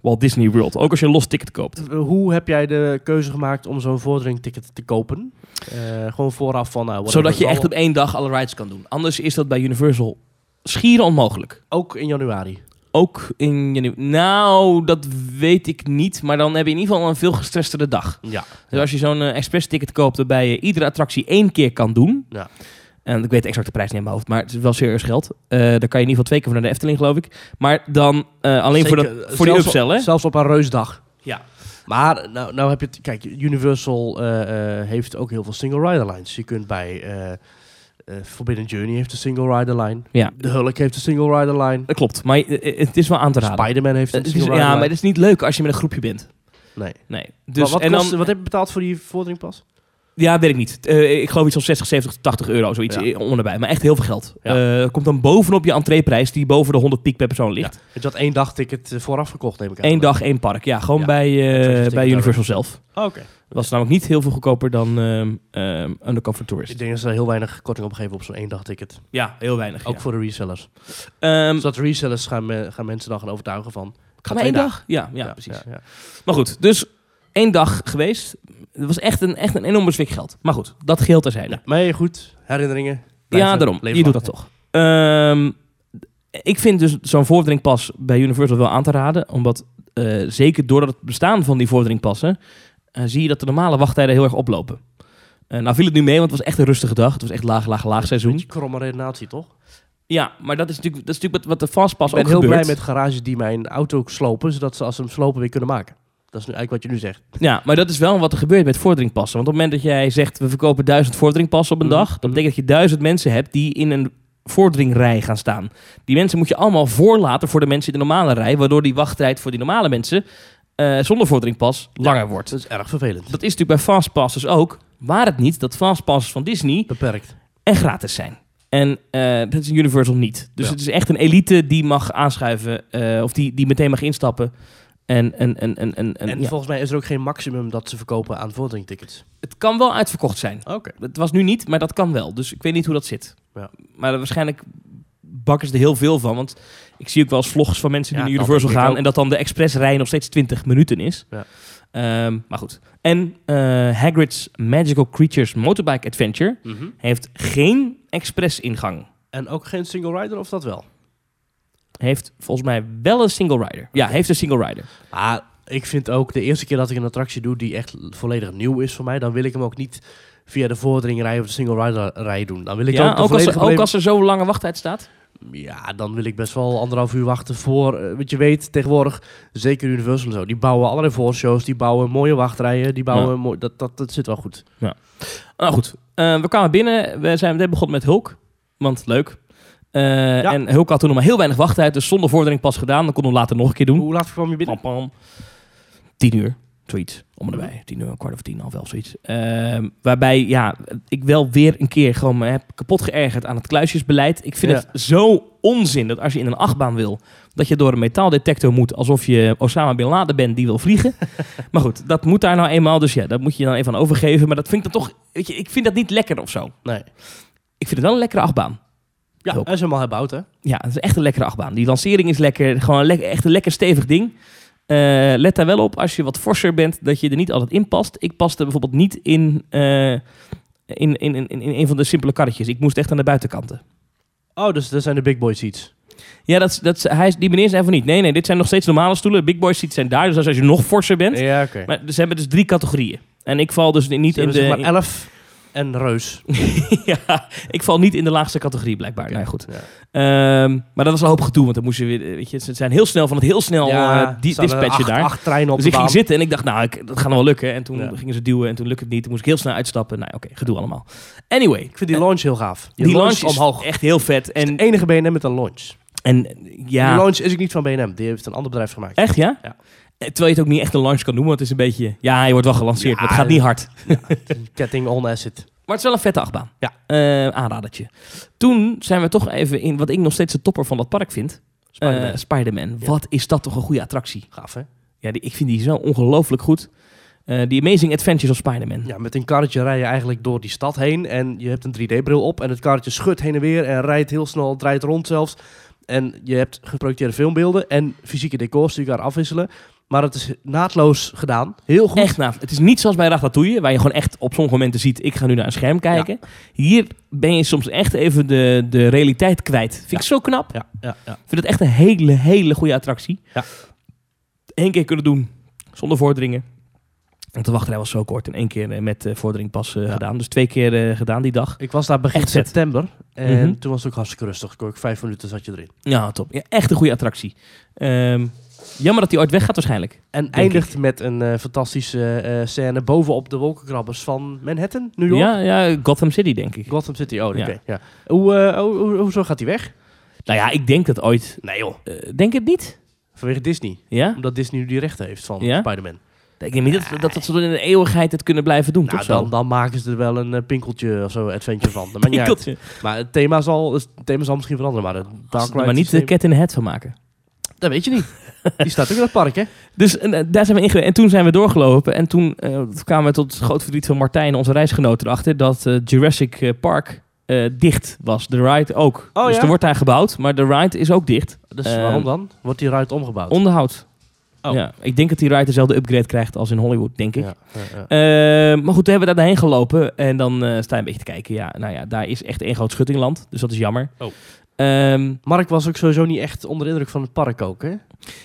Walt Disney World. Ook als je een los ticket koopt. Hoe heb jij de keuze gemaakt om zo'n vorderingticket te kopen? Eh, gewoon vooraf van... whatever, Zodat je echt op één dag alle rides kan doen. Anders is dat bij Universal schier onmogelijk. Ook in januari. Ook in januari. Nou, dat weet ik niet. Maar dan heb je in ieder geval een veel gestresstere dag. Ja. Dus als je zo'n eh, express ticket koopt waarbij je iedere attractie één keer kan doen. Ja. En ik weet de exacte prijs niet in mijn hoofd, maar het is wel serieus geld. Eh dan kan je in ieder geval twee keer voor naar de Efteling, geloof ik. Maar dan eh, alleen voor, de, voor die upsell, hè? Zelfs op een reusdag. Ja. Maar nou, nou heb je het... Kijk, Universal heeft ook heel veel single rider lines. Je kunt bij... eh, Forbidden Journey heeft een single rider line. Ja. De Hulk heeft een single rider line. Dat klopt, maar eh, eh, het is wel aan te raden. Spider-Man heeft een is- single rider ja, maar het is niet leuk als je met een groepje bent. Nee. Nee. Dus, Dus, wat, en kost- dan, wat heb je betaald voor die vorderingpas? Ja, weet ik niet. Eh, ik geloof iets van 60, 70, 80 euro, zoiets Ja. eh, onderbij. Maar echt heel veel geld. Ja. Eh, komt dan bovenop je entreeprijs, die boven de 100 piek per persoon ligt. Want je had één dagticket eh, vooraf gekocht, neem ik aan. Eén dag, één park. Ja, gewoon Ja. bij, bij ticket Universal zelf. Oh, Oké. Dat was namelijk niet heel veel goedkoper dan ehm ehm Undercover Tourist. Ik denk dat ze heel weinig korting op geven op zo'n één dagticket. Ja, heel weinig. Ook ja. voor de resellers. Ehm, Dus dat resellers gaan, me- gaan mensen dan gaan overtuigen van... Ga maar één dag? Ja, ja, precies. Ja, ja. Maar goed, dus één dag geweest. Het was echt een, echt een enorme zwik geld. Maar goed, dat geheel terzijde. Ja, maar goed, herinneringen. Ja, daarom. Je doet dat toch. Ehm, ik vind dus zo'n vorderingpas bij Universal wel aan te raden. Omdat, eh, zeker door het bestaan van die vorderingpassen... eh, zie je dat de normale wachttijden heel erg oplopen. Eh, nou viel het nu mee, want het was echt een rustige dag. Het was echt laag, laag, laag seizoen. Beetje kromme redenatie, toch? Ja, maar dat is natuurlijk, dat is natuurlijk wat, de Fastpass Ik ben ook heel gebeurt. blij met garages die mijn auto slopen, zodat ze als ze hem slopen weer kunnen maken. Dat is nu eigenlijk wat je nu zegt. Ja, maar dat is wel wat er gebeurt met vorderingpassen. Want op het moment dat jij zegt, we verkopen duizend vorderingpassen op een Mhm. dag... dan betekent dat je duizend mensen hebt die in een vorderingrij gaan staan. Die mensen moet je allemaal voorlaten voor de mensen in de normale rij... waardoor die wachttijd voor die normale mensen eh, zonder vorderingpas langer wordt. Dat is erg vervelend. Dat is natuurlijk bij Fastpasses ook. Waar het niet dat Fastpasses van Disney Beperkt. en gratis zijn. En eh, dat is Universal niet. Dus Ja. het is echt een elite die mag aanschuiven... eh, of die, die meteen mag instappen... En, en, en, en, en, En ja. volgens mij is er ook geen maximum dat ze verkopen aan vorderingtickets. het kan wel uitverkocht zijn. Oké. Het was nu niet, maar dat kan wel. Dus ik weet niet hoe dat zit. Ja. Maar waarschijnlijk bakken ze er heel veel van. Want ik zie ook wel eens vlogs van mensen die Ja, naar Universal gaan. En dat dan de expressrij nog steeds 20 minuten is. Ja. Ehm, maar goed. En eh, Hagrid's Magical Creatures Motorbike Adventure heeft geen express ingang. En ook geen single rider of dat wel? Heeft volgens mij wel een single rider. Ja, heeft een single rider. Ah, ik vind ook de eerste keer dat ik een attractie doe die echt volledig nieuw is voor mij, dan wil ik hem ook niet via de vorderingrij of de single rider rij doen. Dan wil ik Ja, ook, ook, als er, ook als er zo'n lange wachttijd staat. Ja, dan wil ik best wel anderhalf uur wachten voor... eh, wat je weet, tegenwoordig, zeker Universal en zo, die bouwen allerlei voorshows, die bouwen mooie wachtrijen, die bouwen... Ja. mooi, dat, dat, dat zit wel goed. Nou goed, Eh, we kwamen binnen. We zijn meteen begonnen met Hulk. Want leuk. Eh, Ja. En Hulk had toen nog maar heel weinig wachttijd. Dus zonder vordering pas gedaan. Dan konden we hem later nog een keer doen. Hoe laat kwam je binnen? Pam, pam. Tien uur. Zoiets. Om en erbij. Tien uur, een kwart over tien, half elf, zoiets. Ehm, waarbij, ja, ik wel weer een keer gewoon me heb kapot geërgerd aan het kluisjesbeleid. Ik vind Ja. het zo onzin dat als je in een achtbaan wil, dat je door een metaaldetector moet alsof je Osama Bin Laden bent die wil vliegen. maar goed, dat moet daar nou eenmaal. Dus ja, dat moet je dan even aan overgeven. Maar dat vind ik dan toch, weet je, ik vind dat niet lekker of zo. Nee. Ik vind het wel een lekkere achtbaan. Ja, hij is helemaal herbouwd, hè? Ja, het is echt een lekkere achtbaan. Die lancering is lekker. Gewoon een echt een lekker stevig ding. Eh, let daar wel op als je wat forser bent, dat je er niet altijd in past. Ik paste bijvoorbeeld niet in eh, In, in, in, in een van de simpele karretjes. Ik moest echt aan de buitenkanten. Oh, dus dat zijn de big boy seats. Ja, dat, dat, hij, die meneer zei van niet. Nee, nee, dit zijn nog steeds normale stoelen. Big boy seats zijn daar. Dus als je nog forser bent. Ja, oké. Maar ze hebben dus drie categorieën. En ik val dus niet in de... zeg maar elf en reus. ja, ik val niet in de laagste categorie blijkbaar. Ja, goed. Ja. Ehm, maar dat was een hoop gedoe, want dan moest je weer, weet je, ze zijn heel snel van het heel snel eh, die staan er dispatchen acht, daar. Acht treinen op dus ik ging zitten en ik dacht, nou, ik, dat gaat wel lukken. En toen Ja. gingen ze duwen en toen lukte het niet. Toen moest ik heel snel uitstappen. Nou, oké, gedoe allemaal. Anyway, Ik vind die launch heel gaaf. die launch is omhoog. echt heel vet. En de enige BNM met een launch. en Die ja, launch is ook niet van BNM. Die heeft een ander bedrijf gemaakt. echt ja? Ja. Eh, Terwijl je het ook niet echt een launch kan noemen, want het is een beetje... Ja, hij wordt wel gelanceerd, Ja, maar het gaat niet hard. Ketting on acid. Maar het is wel een vette achtbaan. Ja. Eh, aanradertje. Toen zijn we toch even in wat ik nog steeds de topper van dat park vind. Spider-Man. Eh, Spider-Man. Ja. Wat is dat toch een goede attractie. Gaaf, hè? Ja, die, ik vind die zo ongelooflijk goed. The Amazing Adventures of Spider-Man. Ja, met een karretje rij je eigenlijk door die stad heen. En je hebt een 3D-bril op. En het karretje schudt heen en weer. En rijdt heel snel, draait rond zelfs. En je hebt geprojecteerde filmbeelden. En fysieke decors die elkaar afwisselen. Maar het is naadloos gedaan. Heel goed. Echt. Het is niet zoals bij Ratatouille, waar je gewoon echt op sommige momenten ziet, ik ga nu naar een scherm kijken. Hier ben je soms echt even de, de realiteit kwijt. Vind ik zo knap. Ja, ja, ja. Ik vind het echt een hele, hele goede attractie. Ja. Eén keer kunnen doen, zonder vorderingen. Want de wachtrij was zo kort en één keer eh, met eh, vordering pas eh, Ja. gedaan. Dus twee keer gedaan die dag. Ik was daar begin Echt september. En Mhm. toen was het ook hartstikke rustig. Vijf minuten zat je erin. Ja, top. Ja, echt een goede attractie. Ehm, jammer dat hij ooit weggaat waarschijnlijk. En eindigt met een eh, fantastische eh, scène bovenop de wolkenkrabbers van Manhattan, New York. Ja, ja, Gotham City denk ik. Gotham City, oh, oké. Ja. Ja. Hoe, eh, hoe, hoe- hoezo gaat hij weg? Nou ja, ik denk dat ooit... Nee joh. denk het niet? Vanwege Disney. Ja? Omdat Disney nu die rechten heeft van Ja? Spider-Man. Ik denk niet dat, dat, dat ze in de eeuwigheid het kunnen blijven doen, Nou, toch dan, dan maken ze er wel een pinkeltje of zo adventure van. Dat uit. Pinkeltje. Maar het thema, zal, het thema zal misschien veranderen. Maar, Dark Ride maar niet de cat in the head van maken. Dat weet je niet. Die staat ook in het park, hè? Dus eh, daar zijn we ingeweest. En toen zijn we doorgelopen. En toen eh, kwamen we tot het groot verdriet van Martijn, onze reisgenoot, erachter dat eh, Jurassic Park dicht was. De ride ook. Oh, dus ja? er wordt daar gebouwd, maar de ride is ook dicht. Dus waarom dan? Wordt die ruit omgebouwd? Onderhoud. Oh. Ja, ik denk dat die ride dezelfde upgrade krijgt als in Hollywood, denk ik. Ja, ja, ja. Eh, maar goed, toen hebben we daar daarheen gelopen. En dan sta je een beetje te kijken. Ja, nou ja, daar is echt één groot schuttingland. Dus dat is jammer. Oh. Ehm, Mark was ook sowieso niet echt onder de indruk van het park ook, hè?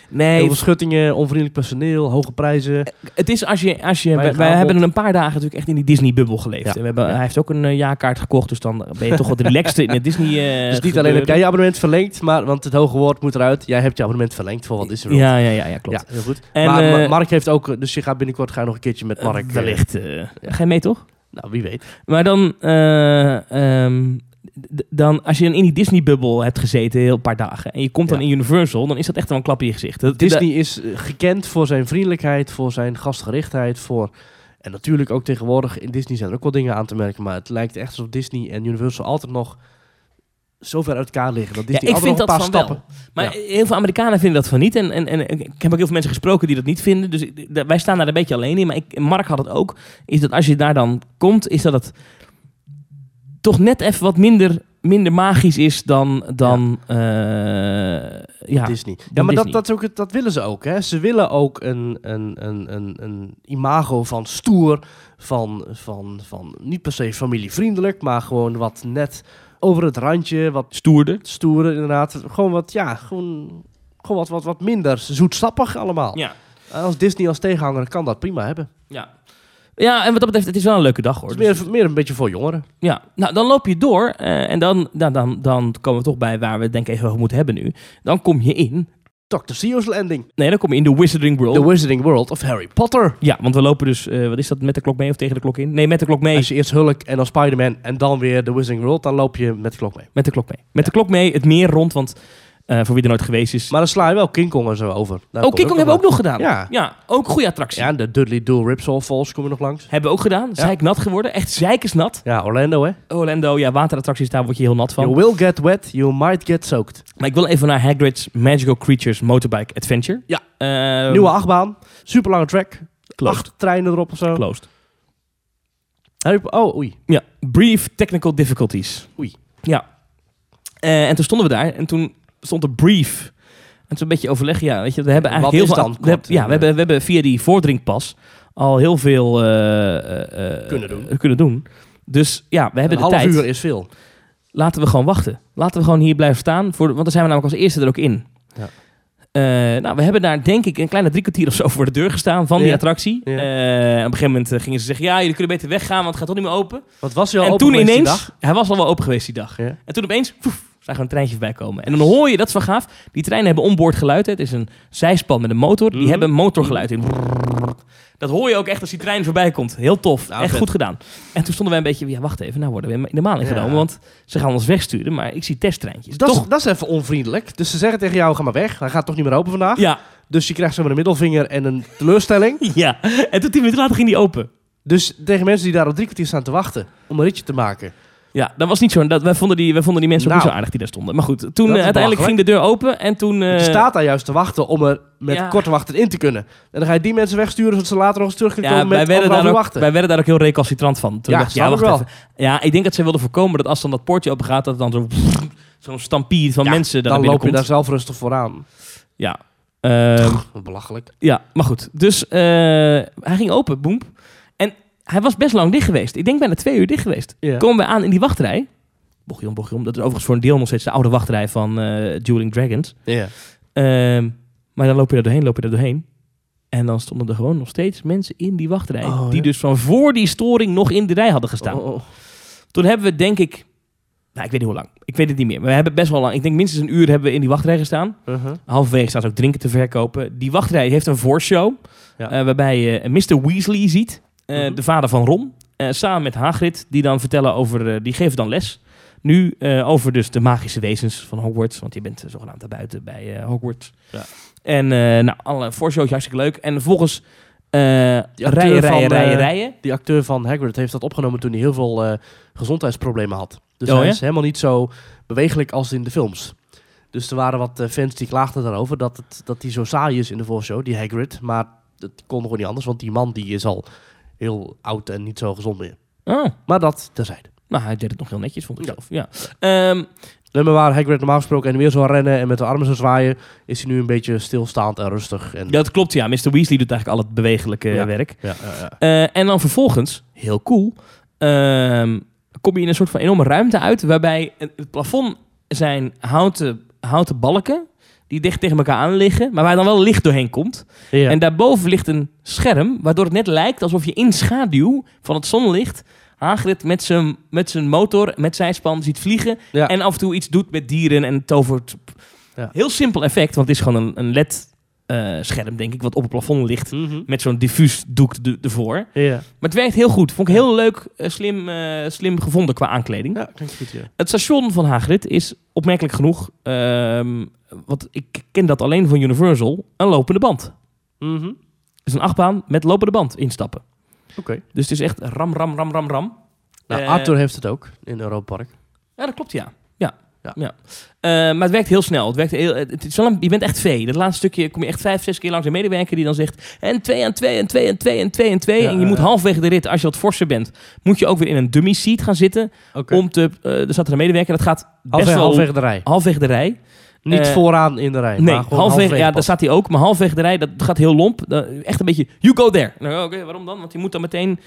nee, Heel veel schuttingen, onvriendelijk personeel, hoge prijzen. Het is als je... Als je wij hebben een paar dagen natuurlijk echt in die Disney-bubbel geleefd. Ja. En we hebben, Ja. Hij heeft ook een eh, jaarkaart gekocht, dus dan ben je toch wat relaxed in het Disney eh dus niet alleen heb jij je abonnement verlengd, maar, want het hoge woord moet eruit. Jij hebt je abonnement verlengd voor wat is er Ja, ja, ja, ja, klopt. Ja, heel goed. En, maar eh, Ma- Mark heeft ook, dus je gaat binnenkort ga je nog een keertje met Mark. Eh, eh, wellicht. eh, Ga je mee, toch? nou, wie weet. Maar dan... eh, ehm, d- dan, als je dan in die Disney-bubbel hebt gezeten, heel een paar dagen, en je komt dan Ja. in Universal, dan is dat echt wel een klap in je gezicht. Dat- Disney is eh, gekend voor zijn vriendelijkheid, voor zijn gastgerichtheid, voor... En natuurlijk ook tegenwoordig, in Disney zijn er ook wel dingen aan te merken, maar het lijkt echt alsof Disney en Universal altijd nog zo ver uit elkaar liggen. Dat Ja, Disney ik altijd vind dat een paar wel. stappen... Maar heel veel Amerikanen vinden dat van niet. En, en, en ik heb ook heel veel mensen gesproken die dat niet vinden. Dus ik- wij staan daar een beetje alleen in. Maar ik, Mark had het ook. Is dat als je daar dan komt, is dat het toch net even wat minder, minder magisch is dan, dan eh, ja. Disney. Ja, maar dat, Disney. dat, ook, het- dat willen ze ook. Hè. Ze willen ook een, een, een, een, een imago van stoer, van, van, van niet per se familievriendelijk, maar gewoon wat net over het randje, wat stoerder. stoer inderdaad. Gewoon wat, ja, gewoon, gewoon wat, wat, wat minder zoetsappig allemaal. Ja. Als Disney als tegenhanger kan dat prima hebben. Ja. Ja, en wat dat betreft, het is wel een leuke dag hoor. Het is Dus- meer, meer een beetje voor jongeren. Ja, nou dan loop je door eh, en dan, dan, dan, dan komen we toch bij waar we het denk ik even over moeten hebben nu. Dan kom je in, Dr. Seo's Landing. nee dan kom je in de Wizarding World. The Wizarding World of Harry Potter. ja, want we lopen dus, eh, wat is dat, met de klok mee of tegen de klok in? Nee, met de klok mee. Als je eerst Hulk en dan Spider-Man en dan weer The Wizarding World, dan loop je met de klok mee. Met de klok mee. Met de klok mee, het meer rond, want eh, voor wie er nooit geweest is. Maar dan sla je wel King Kong en zo over. Daar oh, King Kong hebben we ook nog gedaan. Ja. ja ook een goede attractie. Ja, de Dudley Dual Ripsaw Falls kom je nog langs. Hebben we ook gedaan. Ja. Zeiknat geworden. Echt zeikersnat. Ja, Orlando hè. Orlando, ja, waterattracties, daar word je heel nat van. You will get wet, you might get soaked. Maar ik wil even naar Hagrid's Magical Creatures Motorbike Adventure. Ja. Ehm, Nieuwe achtbaan, super lange track. Closed. Acht treinen erop of zo. Closed. Oh, oei. Ja, brief technical difficulties. Oei. Ja. Eh, en toen stonden we daar en toen stond er brief. En toen een beetje overleg. Ja, weet je, we hebben eigenlijk Wat heel veel... dan we ja, we hebben, we hebben via die vorderingpas al heel veel eh, eh, eh, Kunnen doen. kunnen doen. Dus ja, we hebben een de half tijd. uur is veel. Laten we gewoon wachten. Laten we gewoon hier blijven staan. Voor, want dan zijn we namelijk als eerste er ook in. Ja. Nou, we hebben daar denk ik een kleine drie kwartier of zo voor de deur gestaan van die Ja. attractie. Ja. Op een gegeven moment gingen ze zeggen, ja, jullie kunnen beter weggaan, want het gaat toch niet meer open. Wat was je al en open toen geweest die ineens, dag? hij was al wel open geweest die dag. Ja. En toen opeens, poef, zag er een treintje voorbij komen. En dan hoor je, dat is wel gaaf, die treinen hebben onboord geluid. hè. Het is een zijspan met een motor. Die Mhm. hebben een motorgeluid in. Dat hoor je ook echt als die trein voorbij komt. Heel tof. Nou, echt vet. goed gedaan. En toen stonden wij een beetje, ja wacht even, nou worden we in de maling Ja. genomen. Want ze gaan ons wegsturen, maar ik zie testtreintjes. Dat, is, Toch? dat is even onvriendelijk. Dus ze zeggen tegen jou, ga maar weg. Hij gaat toch niet meer open vandaag. Ja, Dus je krijgt zomaar een middelvinger en een teleurstelling. ja. En toen tien minuten later ging die open. Dus tegen mensen die daar al drie kwartier staan te wachten om een ritje te maken. Ja, dat was niet zo. Dat, wij, vonden die, wij vonden die mensen ook Nou. niet zo aardig die daar stonden. Maar goed, toen eh, uiteindelijk ging de deur open en toen... eh, je staat daar juist te wachten om er met Ja. korte wachten in te kunnen. En dan ga je die mensen wegsturen zodat ze later nog eens terug kunnen ja, komen wij met werden, anderhalf daar ook, wachten. wij werden daar ook heel recalcitrant van. Toen Ja, dacht ik wacht wel. even. Ja, ik denk dat ze wilden voorkomen dat als dan dat poortje open gaat, dat het dan zo... Zo'n stampier van Ja, mensen daar dan loop je daar zelf rustig vooraan. Ja. Wat belachelijk. Ja, maar goed. Dus eh, hij ging open, boem. Hij was best lang dicht geweest. Ik denk bijna twee uur dicht geweest. Komen we aan in die wachtrij. Bochtje om. Dat is overigens voor een deel nog steeds de oude wachtrij van eh Dueling Dragons. Ja. Ehm, maar dan loop je er doorheen, loop je er doorheen. En dan stonden er gewoon nog steeds mensen in die wachtrij. Oh, die ja. dus van voor die storing nog in de rij hadden gestaan. Oh, oh. Toen hebben we denk ik... Nou, ik weet niet hoe lang. Ik weet het niet meer. Maar we hebben best wel lang... Ik denk minstens een uur hebben we in die wachtrij gestaan. Uh-huh. Halverwege staat ook drinken te verkopen. Die wachtrij heeft een voorshow. Ja. eh, waarbij je Mr. Weasley ziet. Eh, Mhm. De vader van Ron. eh, samen met Hagrid. Die dan vertellen over... eh, die geven dan les. Nu over dus de magische wezens van Hogwarts. Want je bent zogenaamd daar buiten bij Hogwarts. Ja. En nou, alle voorshows hartstikke leuk. En vervolgens rijden, acteur rijden, van, rijden, eh, rijden. Die acteur van Hagrid heeft dat opgenomen toen hij heel veel gezondheidsproblemen had. Dus Oh, hij is helemaal niet zo bewegelijk als in de films. Dus er waren wat fans die klaagden daarover dat, het, dat hij zo saai is in de voorshow, die Hagrid. Maar dat kon gewoon niet anders, want die man die is al heel oud en niet zo gezond meer. Oh, Maar dat terzijde. nou, hij deed het nog heel netjes, vond ik Ja. zelf. Ja. Ehm, Nee, maar waar Hagrid normaal gesproken en weer zou rennen en met de armen zou zwaaien, is hij nu een beetje stilstaand en rustig. En, ja, dat klopt, ja. Mr. Weasley doet eigenlijk al het bewegelijke Ja. werk. ja, ja, ja. Eh, en dan vervolgens, heel cool, ehm, kom je in een soort van enorme ruimte uit... waarbij het het plafond zijn houten, houten balken... die dicht tegen elkaar aan liggen, maar waar dan wel licht doorheen komt. Ja. En daarboven ligt een scherm... waardoor het net lijkt alsof je in schaduw van het zonlicht... Hagrid met zijn, met zijn motor, met zijn span ziet vliegen... Ja. en af en toe iets doet met dieren en tovert. Ja. Heel simpel effect, want het is gewoon een, een LED-scherm, denk ik... wat op het plafond ligt Mhm. met zo'n diffuus doek er- ervoor. ja. Maar het werkt heel goed. Vond ik heel leuk, eh, slim, eh, slim gevonden qua aankleding. ja, klinkt goed, ja. Het station van Hagrid is opmerkelijk genoeg, ehm, want ik ken dat alleen van Universal, een lopende band. Het is een achtbaan met lopende band instappen. Oké. Dus het is echt ram, ram, ram, ram, ram. Nou, Eh, Arthur heeft het ook in Europa Park. Ja, dat klopt, ja. Ja. Ja. ja. Eh, maar het werkt heel snel. Het werkt heel, het is wel een, je bent echt vee. Dat laatste stukje kom je echt vijf, zes keer langs een medewerker die dan zegt... En twee en twee en twee en twee en twee en twee. Ja, en je moet ja. halverwege de rit, als je wat forser bent... moet je ook weer in een dummy seat gaan zitten. Om te, eh, er zat er een medewerker, dat gaat best wel halfwege de rij. halfwege de rij. Niet Eh, vooraan in de rij. Nee, maar ja, daar staat hij ook. Maar halfwege de rij, dat gaat heel lomp. Da- echt een beetje, you go there. Nou, Oké, waarom dan? Want je moet dan meteen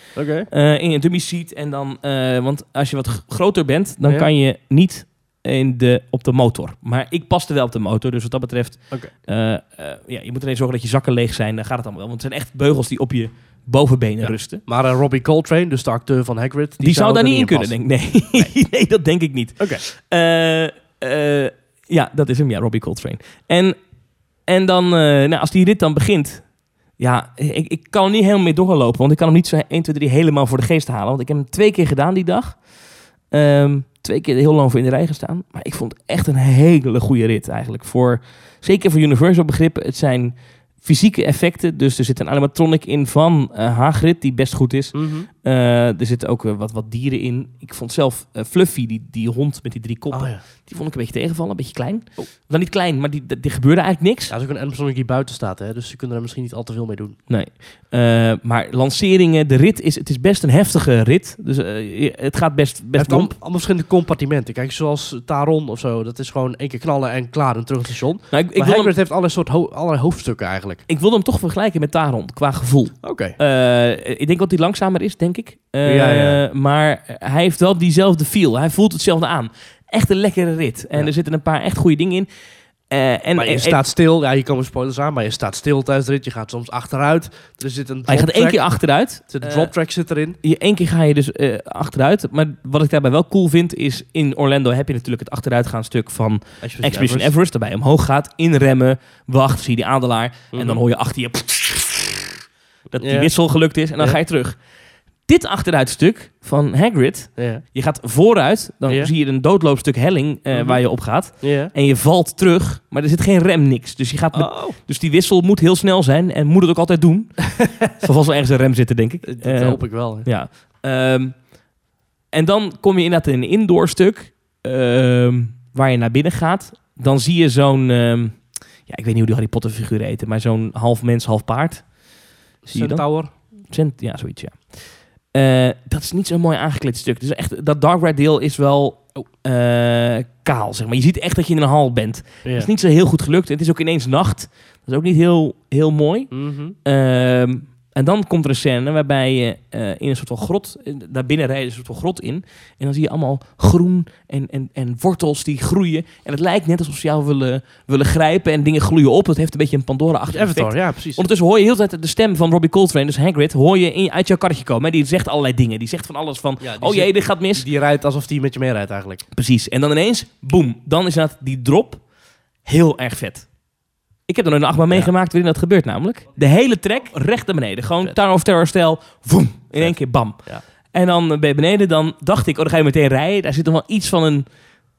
eh, in je dummy seat. En dan, eh, want als je wat groter bent, dan Ja. kan je niet in de, op de motor. Maar ik paste wel op de motor, dus wat dat betreft... Oké. eh, eh, ja, je moet alleen zorgen dat je zakken leeg zijn. Dan gaat het allemaal wel. Want het zijn echt beugels die op je bovenbenen Ja. rusten. Maar eh, Robbie Coltrane, dus de acteur van Hagrid... Die, zou daar niet in kunnen, denk ik. Nee. nee, dat denk ik niet. Oké. Eh, eh, ja, dat is hem, ja, Robbie Coltrane. En, en dan, eh, nou, als die rit dan begint... Ja, ik, ik kan er niet helemaal mee doorlopen. Want ik kan hem niet zo 1, 2, 3 helemaal voor de geest halen. Want ik heb hem twee keer gedaan die dag. Ehm, twee keer heel lang voor in de rij gestaan. Maar ik vond het echt een hele goede rit eigenlijk. Voor, zeker voor Universal begrippen. Het zijn fysieke effecten. Dus er zit een animatronic in van eh Hagrid, die best goed is. Mhm. Eh, er zitten ook wat, wat dieren in. Ik vond zelf Fluffy, die, die hond met die drie koppen, Oh ja. Die vond ik een beetje tegenvallen. Een beetje klein. Dan niet klein, maar die, die, gebeurde eigenlijk niks. Ja, dat is ook een animatronic die buiten staat, hè? dus ze kunnen er misschien niet al te veel mee doen. Nee. Eh, maar lanceringen, de rit is, het is best een heftige rit. Dus eh, het gaat best, Het best lomp. allemaal verschillende compartimenten. Kijk, zoals Taron of zo, dat is gewoon één keer knallen en klaar, een terugstation. Nou, ik, ik, maar wil hem, heeft allerlei, soort ho- allerlei hoofdstukken eigenlijk. ik wil hem toch vergelijken met Taron, qua gevoel. Oké. Eh, ik denk dat hij langzamer is, denk ik. Ja, ja. Maar hij heeft wel diezelfde feel. Hij voelt hetzelfde aan. Echt een lekkere rit. En Ja. er zitten een paar echt goede dingen in. Eh, en, maar je en- staat stil. Ja, hier komen spoilers aan. Maar je staat stil tijdens de rit. Je gaat soms achteruit. Er zit een hij gaat één keer achteruit. Er zit een Eh, drop track zit erin. je, één keer ga je dus eh, achteruit. Maar wat ik daarbij wel cool vind, is in Orlando heb je natuurlijk het achteruitgaan stuk van Expedition Everest. Daarbij je omhoog gaat, inremmen, wacht, zie je die adelaar. En dan hoor je achter je dat die wissel gelukt is en dan ga je terug. Dit achteruitstuk van Hagrid, je gaat vooruit, dan zie je een doodloopstuk helling eh, Mhm. waar je op gaat. En je valt terug, maar er zit geen rem, niks. Dus, je gaat met, Oh, dus die wissel moet heel snel zijn en moet het ook altijd doen. Zal vast wel ergens een rem zitten, denk ik. dat Eh, hoop ik wel. hè. ja. Ehm, en dan kom je inderdaad in een indoor stuk ehm, waar je naar binnen gaat. Dan zie je zo'n, ehm, ja, ik weet niet hoe die Harry Potter figuren eten, maar zo'n half mens, half paard. Zie je. Cent, ja, zoiets, ja. Eh, dat is niet zo'n mooi aangekleed stuk. Dus echt, dat Dark Ride deel is wel eh, kaal, zeg maar. Je ziet echt dat je in een hal bent. Het is niet zo heel goed gelukt. Het is ook ineens nacht. Dat is ook niet heel, heel mooi. Ehm, en dan komt er een scène waarbij je eh, in een soort van grot, eh, daar binnen rijdt een soort van grot in. En dan zie je allemaal groen en, en, en wortels die groeien. En het lijkt net alsof ze jou willen, willen grijpen en dingen gloeien op. Het heeft een beetje een Pandora-achtig effect. Avatar, ja, precies. Ondertussen hoor je heel de tijd de stem van Robbie Coltrane, dus Hagrid, hoor je in, uit jouw karretje komen. Hè? Die zegt allerlei dingen. Die zegt van alles van, Ja, oh jee, dit gaat mis. Die rijdt alsof die met je meerijdt eigenlijk. Precies. En dan ineens, boem, dan is dat die drop heel erg vet. Ik heb er nog een achtbaan meegemaakt waarin dat gebeurt namelijk. De hele trek recht naar beneden. Gewoon. Tower of Terror stijl. Voem, in één keer bam. Ja. En dan ben je beneden. Dan dacht ik, oh dan ga je meteen rijden. Daar zit nog wel iets van een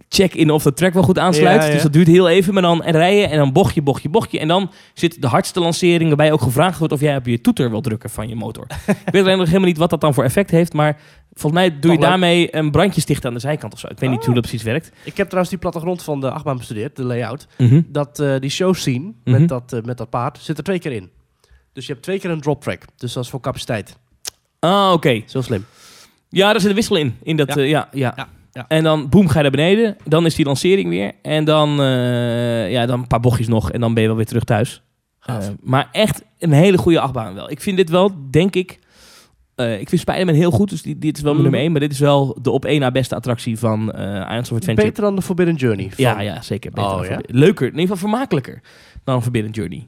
check-in of de track wel goed aansluit. Ja, ja. Dus dat duurt heel even. Maar dan rijden en dan bochtje, bochtje, bochtje. En dan zit de hardste lancering waarbij ook gevraagd wordt of jij op je toeter wil drukken van je motor. ik weet alleen nog helemaal niet wat dat dan voor effect heeft. Maar volgens mij doe je daarmee een brandje stichten aan de zijkant of zo. Ik weet niet Ah. hoe dat precies werkt. Ik heb trouwens die plattegrond van de achtbaan bestudeerd, de layout. Mhm. Dat, eh, die show scene Mhm. met, dat, eh, met dat paard zit er twee keer in. Dus je hebt twee keer een drop track. Dus dat is voor capaciteit. Ah, oké. Zo slim. Ja, daar zit een wissel in. in dat, Ja. ja. ja, ja. Ja, ja. En dan boem, ga je naar beneden. Dan is die lancering weer. En dan, eh, ja, dan een paar bochtjes nog. En dan ben je wel weer terug thuis. Eh, maar echt een hele goede achtbaan wel. Ik vind dit wel, denk ik... eh, ik vind Spider-Man heel goed, dus die, dit is wel mijn Mhm. nummer 1. Maar dit is wel de op één na beste attractie van eh Islands of Adventure. Beter dan de Forbidden Journey. van- Ja, ja, zeker. Beter Oh, ja? Leuker, in ieder geval vermakelijker dan Forbidden Journey.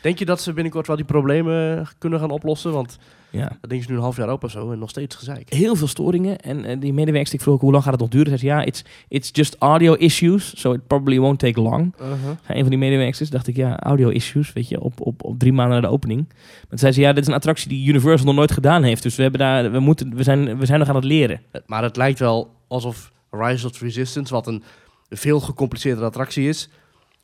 Denk je dat ze binnenkort wel die problemen kunnen gaan oplossen? Want Ja. dat ding is nu een half jaar open of zo en nog steeds gezeik. heel veel storingen. En eh, die medewerkster, ik vroeg ook, hoe lang gaat het nog duren? Zei ze, ja, it's, it's just audio issues, so it probably won't take long. Uh-huh. Zei Een van die medewerkers dacht ik, ja, audio issues, weet je, op, op, op drie maanden na de opening. Maar toen zei ze, ja, dit is een attractie die Universal nog nooit gedaan heeft. Dus we, hebben daar, we, moeten, we, zijn, we zijn nog aan het leren. Maar het lijkt wel alsof Rise of Resistance, wat een veel gecompliceerdere attractie is,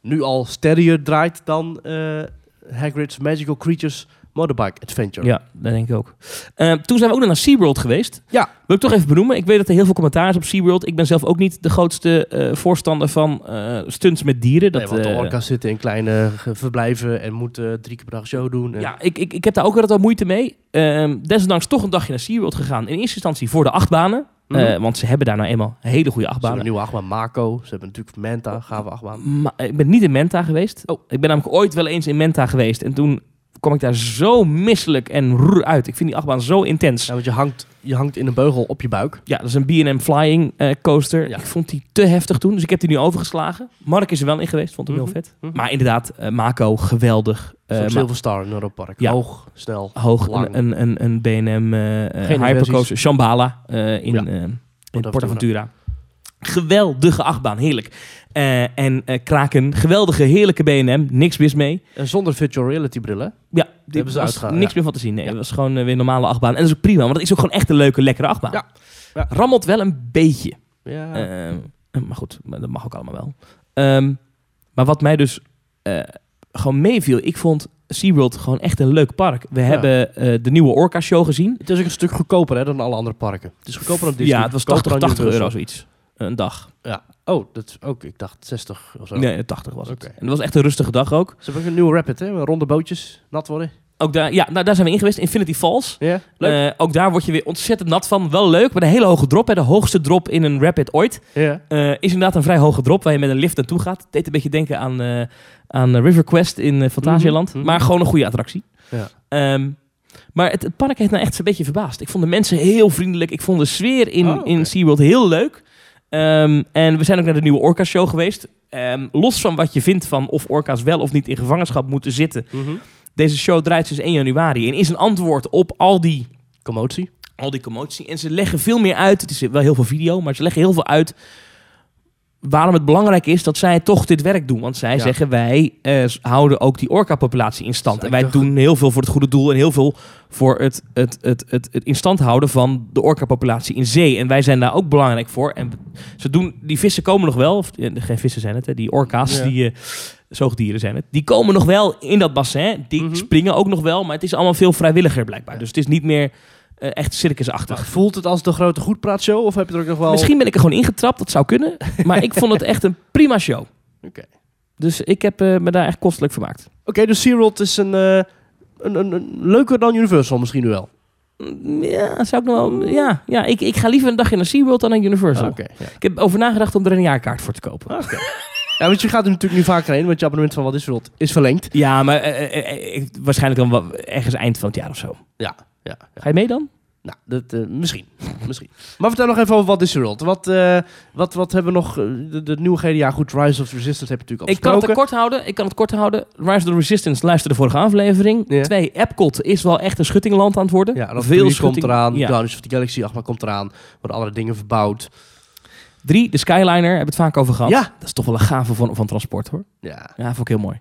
nu al steadier draait dan eh, Hagrid's Magical Creatures Motorbike Adventure. Ja, dat denk ik ook. Eh, toen zijn we ook nog naar SeaWorld geweest. Ja. Wil ik toch even benoemen. Ik weet dat er heel veel commentaar is op SeaWorld. Ik ben zelf ook niet de grootste eh, voorstander van eh, stunts met dieren. Dat, Nee, want de orka's zitten in kleine verblijven en moeten drie keer per dag show doen. En Ja, ik, ik, ik heb daar ook wel wat moeite mee. Ehm, desondanks toch een dagje naar SeaWorld gegaan. In eerste instantie voor de achtbanen. Eh, want ze hebben daar nou eenmaal hele goede Ze hebben achtbanen. een nieuwe achtbaan, Mako. Ze hebben natuurlijk Manta, gave achtbaan. Maar ik ben niet in Menta geweest. Oh. Ik ben namelijk ooit wel eens in Menta geweest. En toen kwam ik daar zo misselijk en roer uit. Ik vind die achtbaan zo intens. Ja, want je hangt, je hangt in een beugel op je buik. Ja, dat is een B&M Flying eh, coaster. Ja. Ik vond die te heftig toen, dus ik heb die nu overgeslagen. Mark is er wel in geweest, vond hem Mhm. heel vet. Mhm. Maar inderdaad, eh, Mako, geweldig. Eh, Zo'n ma- Silver Star in Europa Park. Ja. Hoog, snel. hoog, lang. een, een, een B&M eh, eh, hypercoaster. Shambhala eh, in, eh, in. Portaventura. Geweldige achtbaan, heerlijk. Eh, en eh, Kraken, geweldige, heerlijke B&M, niks mis mee. En zonder virtual reality brillen. Ja, die hebben ze uitgehaald, niks ja. meer van te zien. Nee, Ja. het was gewoon eh, weer een normale achtbaan. En dat is ook prima, want het is ook gewoon echt een leuke, lekkere achtbaan. Ja. Ja. Rammelt wel een beetje. Ja. Eh, maar goed, dat mag ook allemaal wel. Ehm, maar wat mij dus eh, gewoon meeviel, ik vond SeaWorld gewoon echt een leuk park. We hebben eh, de nieuwe Orca Show gezien. het is ook een stuk goedkoper hè, dan alle andere parken. Het is goedkoper dan Disney. ja, het was goedkoper 80, dan 80 euro zoiets. Een dag. Ja. Oh, dat is ook, ik dacht 60 of zo. Nee, 80 was het. En dat was echt een rustige dag ook. Ze hebben een nieuwe rapid, hè? Ronde bootjes, nat worden. Ook daar, ja, nou, daar zijn we in geweest. Infinity Falls. Ja, leuk. Eh, ook daar word je weer ontzettend nat van. Wel leuk, maar een hele hoge drop. Hè. De hoogste drop in een rapid ooit. ja. Eh, is inderdaad een vrij hoge drop waar je met een lift naartoe gaat. Het deed een beetje denken aan, eh aan River Quest in Fantasialand. Mhm, mhm. Maar gewoon een goede attractie. Ja. Ehm, Maar het, het park heeft me echt een beetje verbaasd. Ik vond de mensen heel vriendelijk. Ik vond de sfeer in, Oh, in SeaWorld heel leuk. Ehm, en we zijn ook naar de nieuwe Orca Show geweest. Ehm, los van wat je vindt van of orka's wel of niet in gevangenschap moeten zitten. Mhm. Deze show draait sinds 1 januari en is een antwoord op al die, Commotie. al die commotie. En ze leggen veel meer uit. Het is wel heel veel video, maar ze leggen heel veel uit waarom het belangrijk is dat zij toch dit werk doen. Want zij Ja. zeggen wij eh, houden ook die orka-populatie in stand. En wij doen heel veel voor het goede doel en heel veel voor het, het, het, het, het in stand houden van de orka-populatie in zee. En wij zijn daar ook belangrijk voor. En ze doen, die vissen komen nog wel, of, eh, geen vissen zijn het, hè, die orka's, Ja. die eh, zoogdieren zijn het. Die komen nog wel in dat bassin. Die Mhm. springen ook nog wel, maar het is allemaal veel vrijwilliger blijkbaar. Dus het is niet meer eh, echt circusachtig. Maar voelt het als de grote goedpraatshow? Of heb je er ook nog wel... Misschien ben ik er gewoon ingetrapt, dat zou kunnen. Maar ik vond het echt een prima show. Oké. Dus ik heb eh, me daar echt kostelijk vermaakt. Oké, dus SeaWorld is een, eh, een, een, een leuker dan Universal misschien nu wel. Mm, Ja, zou ik nog wel... Ja, ja ik, ik ga liever een dagje naar SeaWorld dan naar Universal. Oké. ja. Ik heb over nagedacht om er een jaarkaart voor te kopen. Oké. ja, want je gaat er natuurlijk nu vaker heen, want je abonnement van Wat is World is verlengd. Ja, maar waarschijnlijk dan wel ergens eind van het jaar of zo. Ja, ja. Ga je mee dan? Nou, dat, eh, misschien. misschien. Maar vertel nog even over Wat is World. Wat, eh, wat, wat hebben we nog... eh, de, de nieuwe GDA, goed, Rise of Resistance heb je natuurlijk al Ik kan het kort houden. Ik kan het kort houden. Rise of the Resistance, luister de vorige aflevering. Ja. Twee, Epcot is wel echt een schuttingland aan het worden. Ja, Veel komt schutting. eraan. Ja. Guardians of the Galaxy 8 komt eraan. Worden allerlei dingen verbouwd. Drie, de Skyliner, hebben we het vaak over gehad. Ja. Dat is toch wel een gave van, van transport hoor. Ja. Ja, vond ik heel mooi.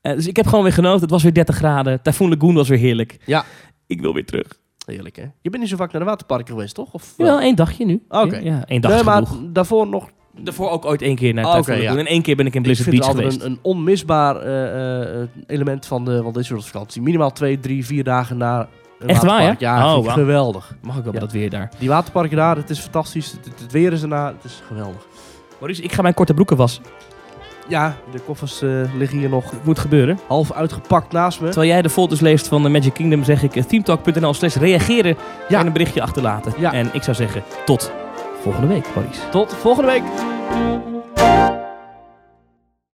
Eh, dus ik heb gewoon weer genoten. Het was weer 30 graden. Typhoon Lagoon was weer heerlijk. Ja. Ik wil weer terug. Heerlijk, hè? Je bent niet zo vaak naar de waterparken geweest, toch? Of, Wel één dagje nu. Oké. Ja, één dag nee, maar genoeg. daarvoor nog... Daarvoor ook ooit één keer naar oké, Lagoon. ja. En één keer ben ik in Ik Blizzard vind het Beach altijd geweest. een, een onmisbaar eh, eh, element van de Walt Disney World vakantie. Minimaal twee, drie, vier dagen na een Echt waar, waterpark. ja? Ja, Oh, ik geweldig. Mag ik wel Ja. dat weer daar. Die waterparken daar, het is fantastisch. Het weer is erna, het is geweldig. Maurice, ik ga mijn korte broeken wassen. Ja, de koffers eh, liggen hier nog Het moet gebeuren. half uitgepakt naast me. Terwijl jij de folders leest van de Magic Kingdom, zeg ik eh, teamtalk.nl slash reageren Ja. en een berichtje achterlaten. Ja. En ik zou zeggen, tot volgende week, Maurice. Tot volgende week.